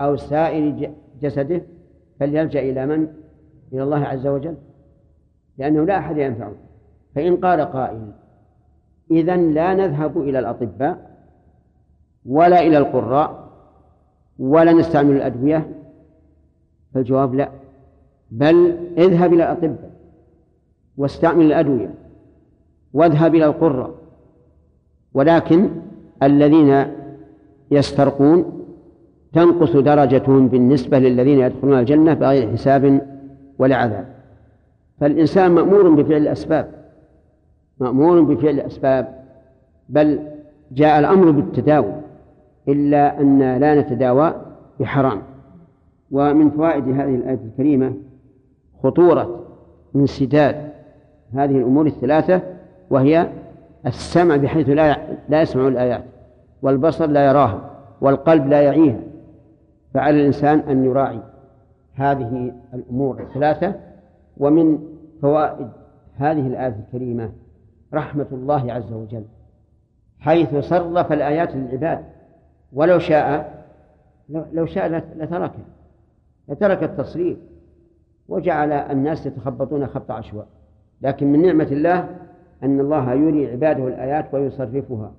أو سائر جسده فليلجأ إلى من؟ إلى الله عز وجل لأنه لا أحد ينفعه. فإن قال قائل إذا لا نذهب إلى الأطباء ولا إلى القراء ولا نستعمل الأدوية؟ فالجواب لا بل اذهب إلى الأطباء واستعمل الأدوية واذهب إلى القراء. ولكن الذين يسترقون تنقص درجتهم بالنسبة للذين يدخلون الجنة بغير حساب ولا عذاب. فالإنسان مأمور بفعل الأسباب. مأمور بفعل الأسباب بل جاء الأمر بالتداوي إلا أن لا نتداوى بحرام. ومن فوائد هذه الآية الكريمة خطورة انسداد هذه الأمور الثلاثة وهي السمع بحيث لا لا يسمع الآيات والبصر لا يراها والقلب لا يعيها. فعلى الإنسان أن يراعي هذه الأمور الثلاثة. ومن فوائد هذه الآية الكريمة رحمة الله عز وجل حيث صرف الآيات للعباد. ولو شاء لو شاء لتركها لترك التصريف وجعل الناس يتخبطون خط عشواء. لكن من نعمة الله أن الله يري عباده الآيات ويصرفها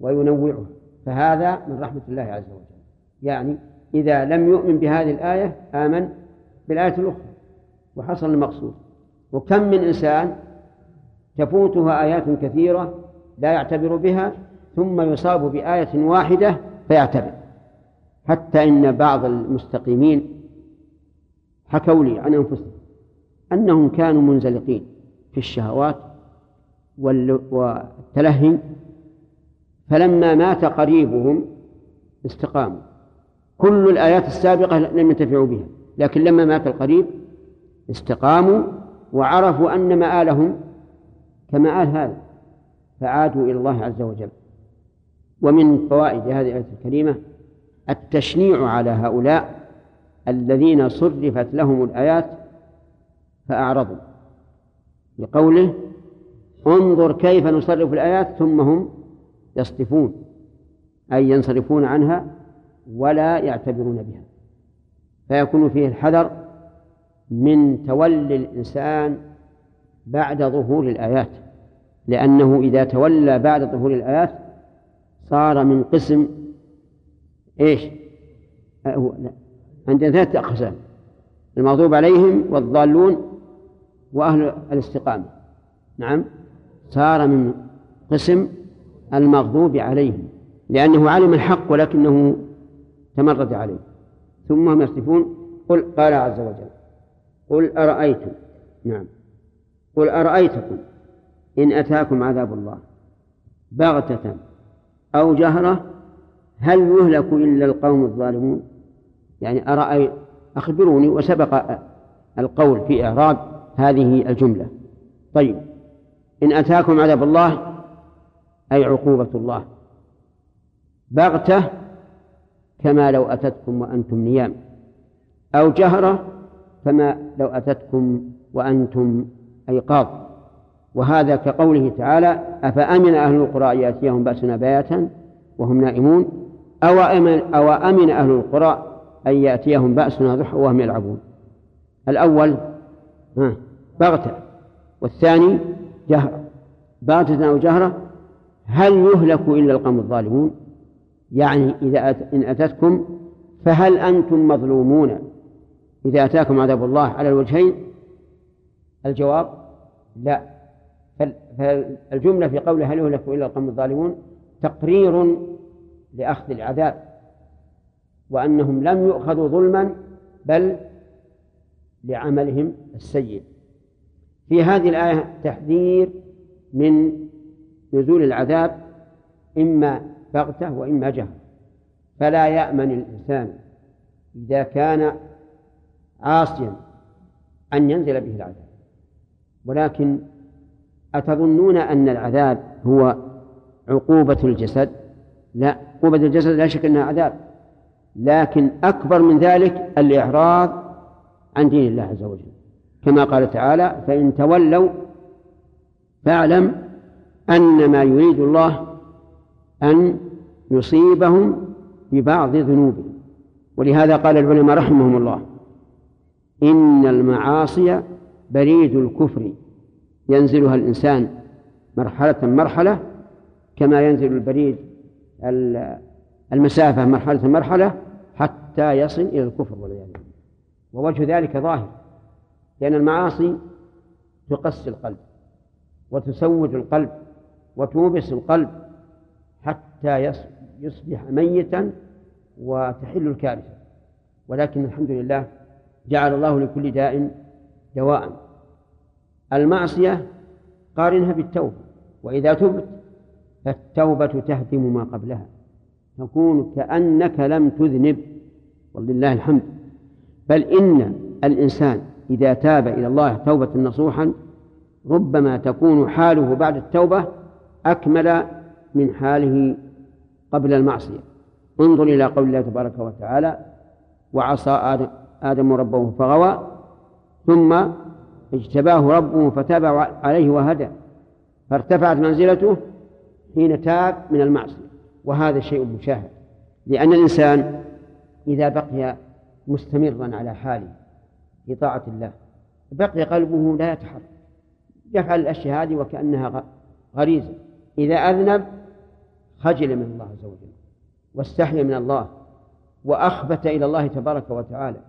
وينوعها. فهذا من رحمة الله عز وجل. يعني إذا لم يؤمن بهذه الآية آمن بالآية الأخرى وحصل المقصود. وكم من إنسان تفوتها آيات كثيرة لا يعتبر بها ثم يصاب بآية واحدة فيعتبر. حتى إن بعض المستقيمين حكوا لي عن أنفسهم أنهم كانوا منزلقين في الشهوات والتلهي فلما مات قريبهم استقاموا. كل الآيات السابقة لم ينتفعوا بها لكن لما مات القريب استقاموا وعرفوا أن مآلهم كمآل هذا فعادوا إلى الله عز وجل. ومن فوائد هذه الآية الكريمة التشنيع على هؤلاء الذين صرفت لهم الآيات فأعرضوا لقوله انظر كيف نصرف الآيات ثم هم يصطفون أي ينصرفون عنها ولا يعتبرون بها. فيكون فيه الحذر من تولي الإنسان بعد ظهور الآيات لأنه إذا تولى بعد ظهور الآيات صار من قسم إيش؟ عندنا ثلاثة أقسام المغضوب عليهم والضالون وأهل الاستقامة. نعم. صار من قسم المغضوب عليهم لأنه علم الحق ولكنه تمرد عليه. ثم هم يصطفون قل قال عز وجل قل أرأيتم؟ نعم. قل أرأيتكم إن أتاكم عذاب الله بغتة أو جهرة هل يهلك إلا القوم الظالمون؟ يعني أرأي أخبروني وسبق القول في إعراب هذه الجملة. طيب إن أتاكم عذاب الله أي عقوبة الله. بغتة كما لو أتتكم وأنتم نيام. أو جهرة كما لو أتتكم وأنتم أيقاظ وهذا كقوله تعالى أفأمن أهل القرى أن يأتيهم بأسنا بياتا وهم نائمون؟ أو أمن, أو أمن أهل القرى أن يأتيهم بأسنا ضحى وهم يلعبون؟ الأول بغتة. والثاني جهرة. بغتة أو جهرة هل يهلك إلا القوم الظالمون؟ يعني إذا أت... إن أتتكم فهل أنتم مظلومون؟ إذا أتاكم عذاب الله على الوجهين الجواب لا. فالجملة في قوله هل يهلك إلا القوم الظالمون تقرير لأخذ العذاب وأنهم لم يؤخذوا ظلما بل لعملهم السيء. في هذه الآية تحذير من نزول العذاب إما بغتة وإما جهل. فلا يأمن الإنسان إذا كان عاصيا أن ينزل به العذاب. ولكن أتظنون أن العذاب هو عقوبة الجسد؟ لا عقوبة الجسد لا شك أنها عذاب. لكن أكبر من ذلك الإعراض عن دين الله عز وجل. كما قال تعالى فإن تولوا فاعلم أن ما يريد الله أن يصيبهم ببعض ذنوبهم. ولهذا قال العلماء رحمهم الله إن المعاصي بريد الكفر ينزلها الإنسان مرحلة مرحلة كما ينزل البريد المسافة مرحلة مرحلة حتى يصل إلى الكفر والعياذ بالله. ووجه ذلك ظاهر لأن المعاصي تقسي القلب وتسود القلب وتوبس القلب حتى يصبح ميتا وتحل الكارثة. ولكن الحمد لله جعل الله لكل داء دواء. المعصية قارنها بالتوبة وإذا تبت فالتوبة تهدم ما قبلها تكون كأنك لم تذنب ولله الحمد. بل إن الإنسان إذا تاب إلى الله توبة نصوحا ربما تكون حاله بعد التوبة أكمل من حاله قبل المعصية. انظر إلى قول الله تبارك وتعالى وعصى آدم, ربه فغوى ثم اجتباه ربه فتاب عليه وهدى فارتفعت منزلته حين تاب من المعصية. وهذا شيء مشاهد لأن الإنسان إذا بقي مستمرا على حاله في طاعة الله بقي قلبه لا يتحرك يفعل الأشياء هذه وكأنها غريزة. إذا أذنب خجل من الله عز وجل واستحي من الله وأخبت إلى الله تبارك وتعالى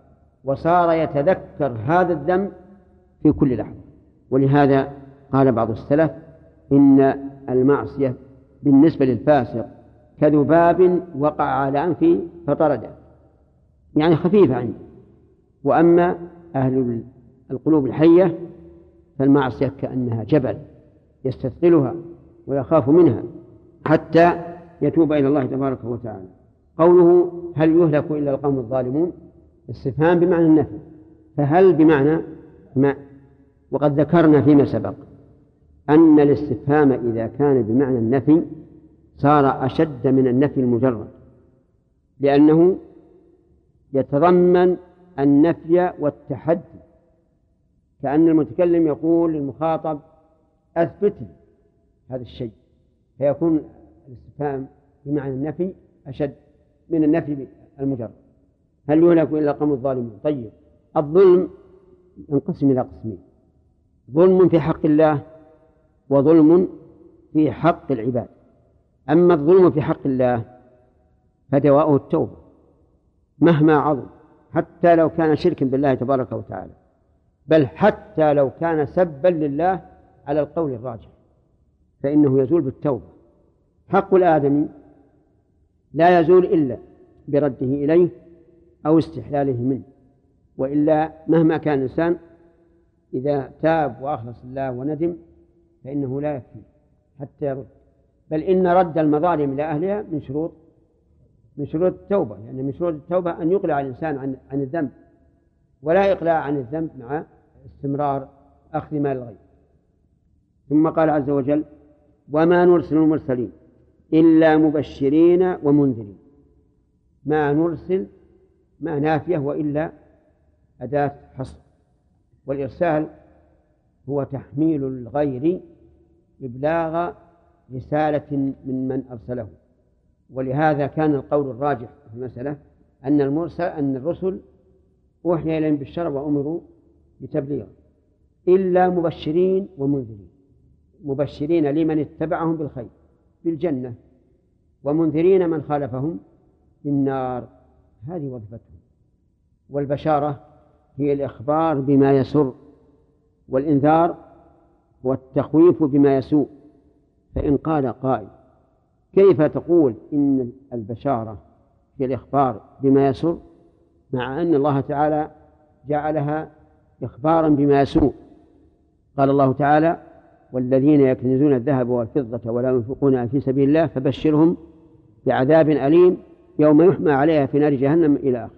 وصار يتذكر هذا الذنب في كل لحظة. ولهذا قال بعض السلف إن المعصية بالنسبة للفاسق كذباب وقع على أنفه فطرده. يعني خفيفة عنده. وأما أهل القلوب الحية فالمعصية كأنها جبل يستثقلها ويخاف منها حتى يتوب إلى الله تبارك وتعالى. قوله هل يهلك إلا القوم الظالمون؟ استفهام بمعنى النفي. فهل بمعنى ما وقد ذكرنا فيما سبق أن الاستفهام إذا كان بمعنى النفي صار أشد من النفي المجرد لأنه يتضمن النفي والتحدي كأن المتكلم يقول للمخاطب أثبت لي هذا الشيء فيكون الاستفهام بمعنى النفي أشد من النفي المجرد. هل يهلك إلا القوم الظالمون؟ طيب الظلم ينقسم إلى قسمين. ظلم في حق الله وظلم في حق العباد. أما الظلم في حق الله فدواؤه التوبة مهما عظم حتى لو كان شركا بالله تبارك وتعالى بل حتى لو كان سبا لله على القول الراجح فإنه يزول بالتوبة. حق الآدمي لا يزول إلا برده إليه أو استحلاله منه وإلا مهما كان الإنسان إذا تاب وأخلص الله وندم فإنه لا يكفي حتى يرد. بل إن رد المظالم إلى أهلها من شروط من شروط التوبة يعني من شروط التوبة أن يقلع الإنسان عن عن الذنب ولا إقلاع عن الذنب مع استمرار أخذ مال الغير. ثم قال عز وجل وما نرسل المرسلين إلا مبشرين ومنذرين. ما نرسل ما نافية وإلا أداة حصر. والإرسال هو تحميل الغير إبلاغ رسالة من من أرسله. ولهذا كان القول الراجح في المسألة أن المرسل أن الرسل أوحي إليهم بالشرع وأمروا بتبليغه إلا مبشرين ومنذرين. مبشرين لمن اتبعهم بالخير بالجنة ومنذرين من خالفهم بالنار. هذه وظيفتهم. والبشارة هي الإخبار بما يسر والإنذار والتخويف بما يسوء فإن قال قائل كيف تقول إن البشارة هي الإخبار بما يسر؟ مع أن الله تعالى جعلها إخبارا بما يسوء. قال الله تعالى والذين يكنزون الذهب والفضة ولا ينفقونها في سبيل الله فبشرهم بعذاب أليم يوم يحمى عليها في نار جهنم إلى آخره.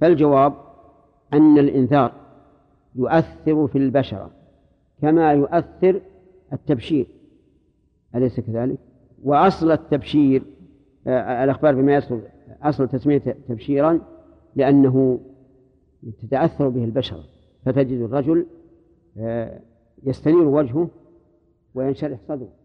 فالجواب أن الإنذار يؤثر في البشرة كما يؤثر التبشير. أليس كذلك؟ وأصل التبشير آه، الأخبار بما يصل أصل تسمية تبشيرا لأنه تتأثر به البشر. فتجد الرجل آه، يستنير وجهه وينشرح صدره.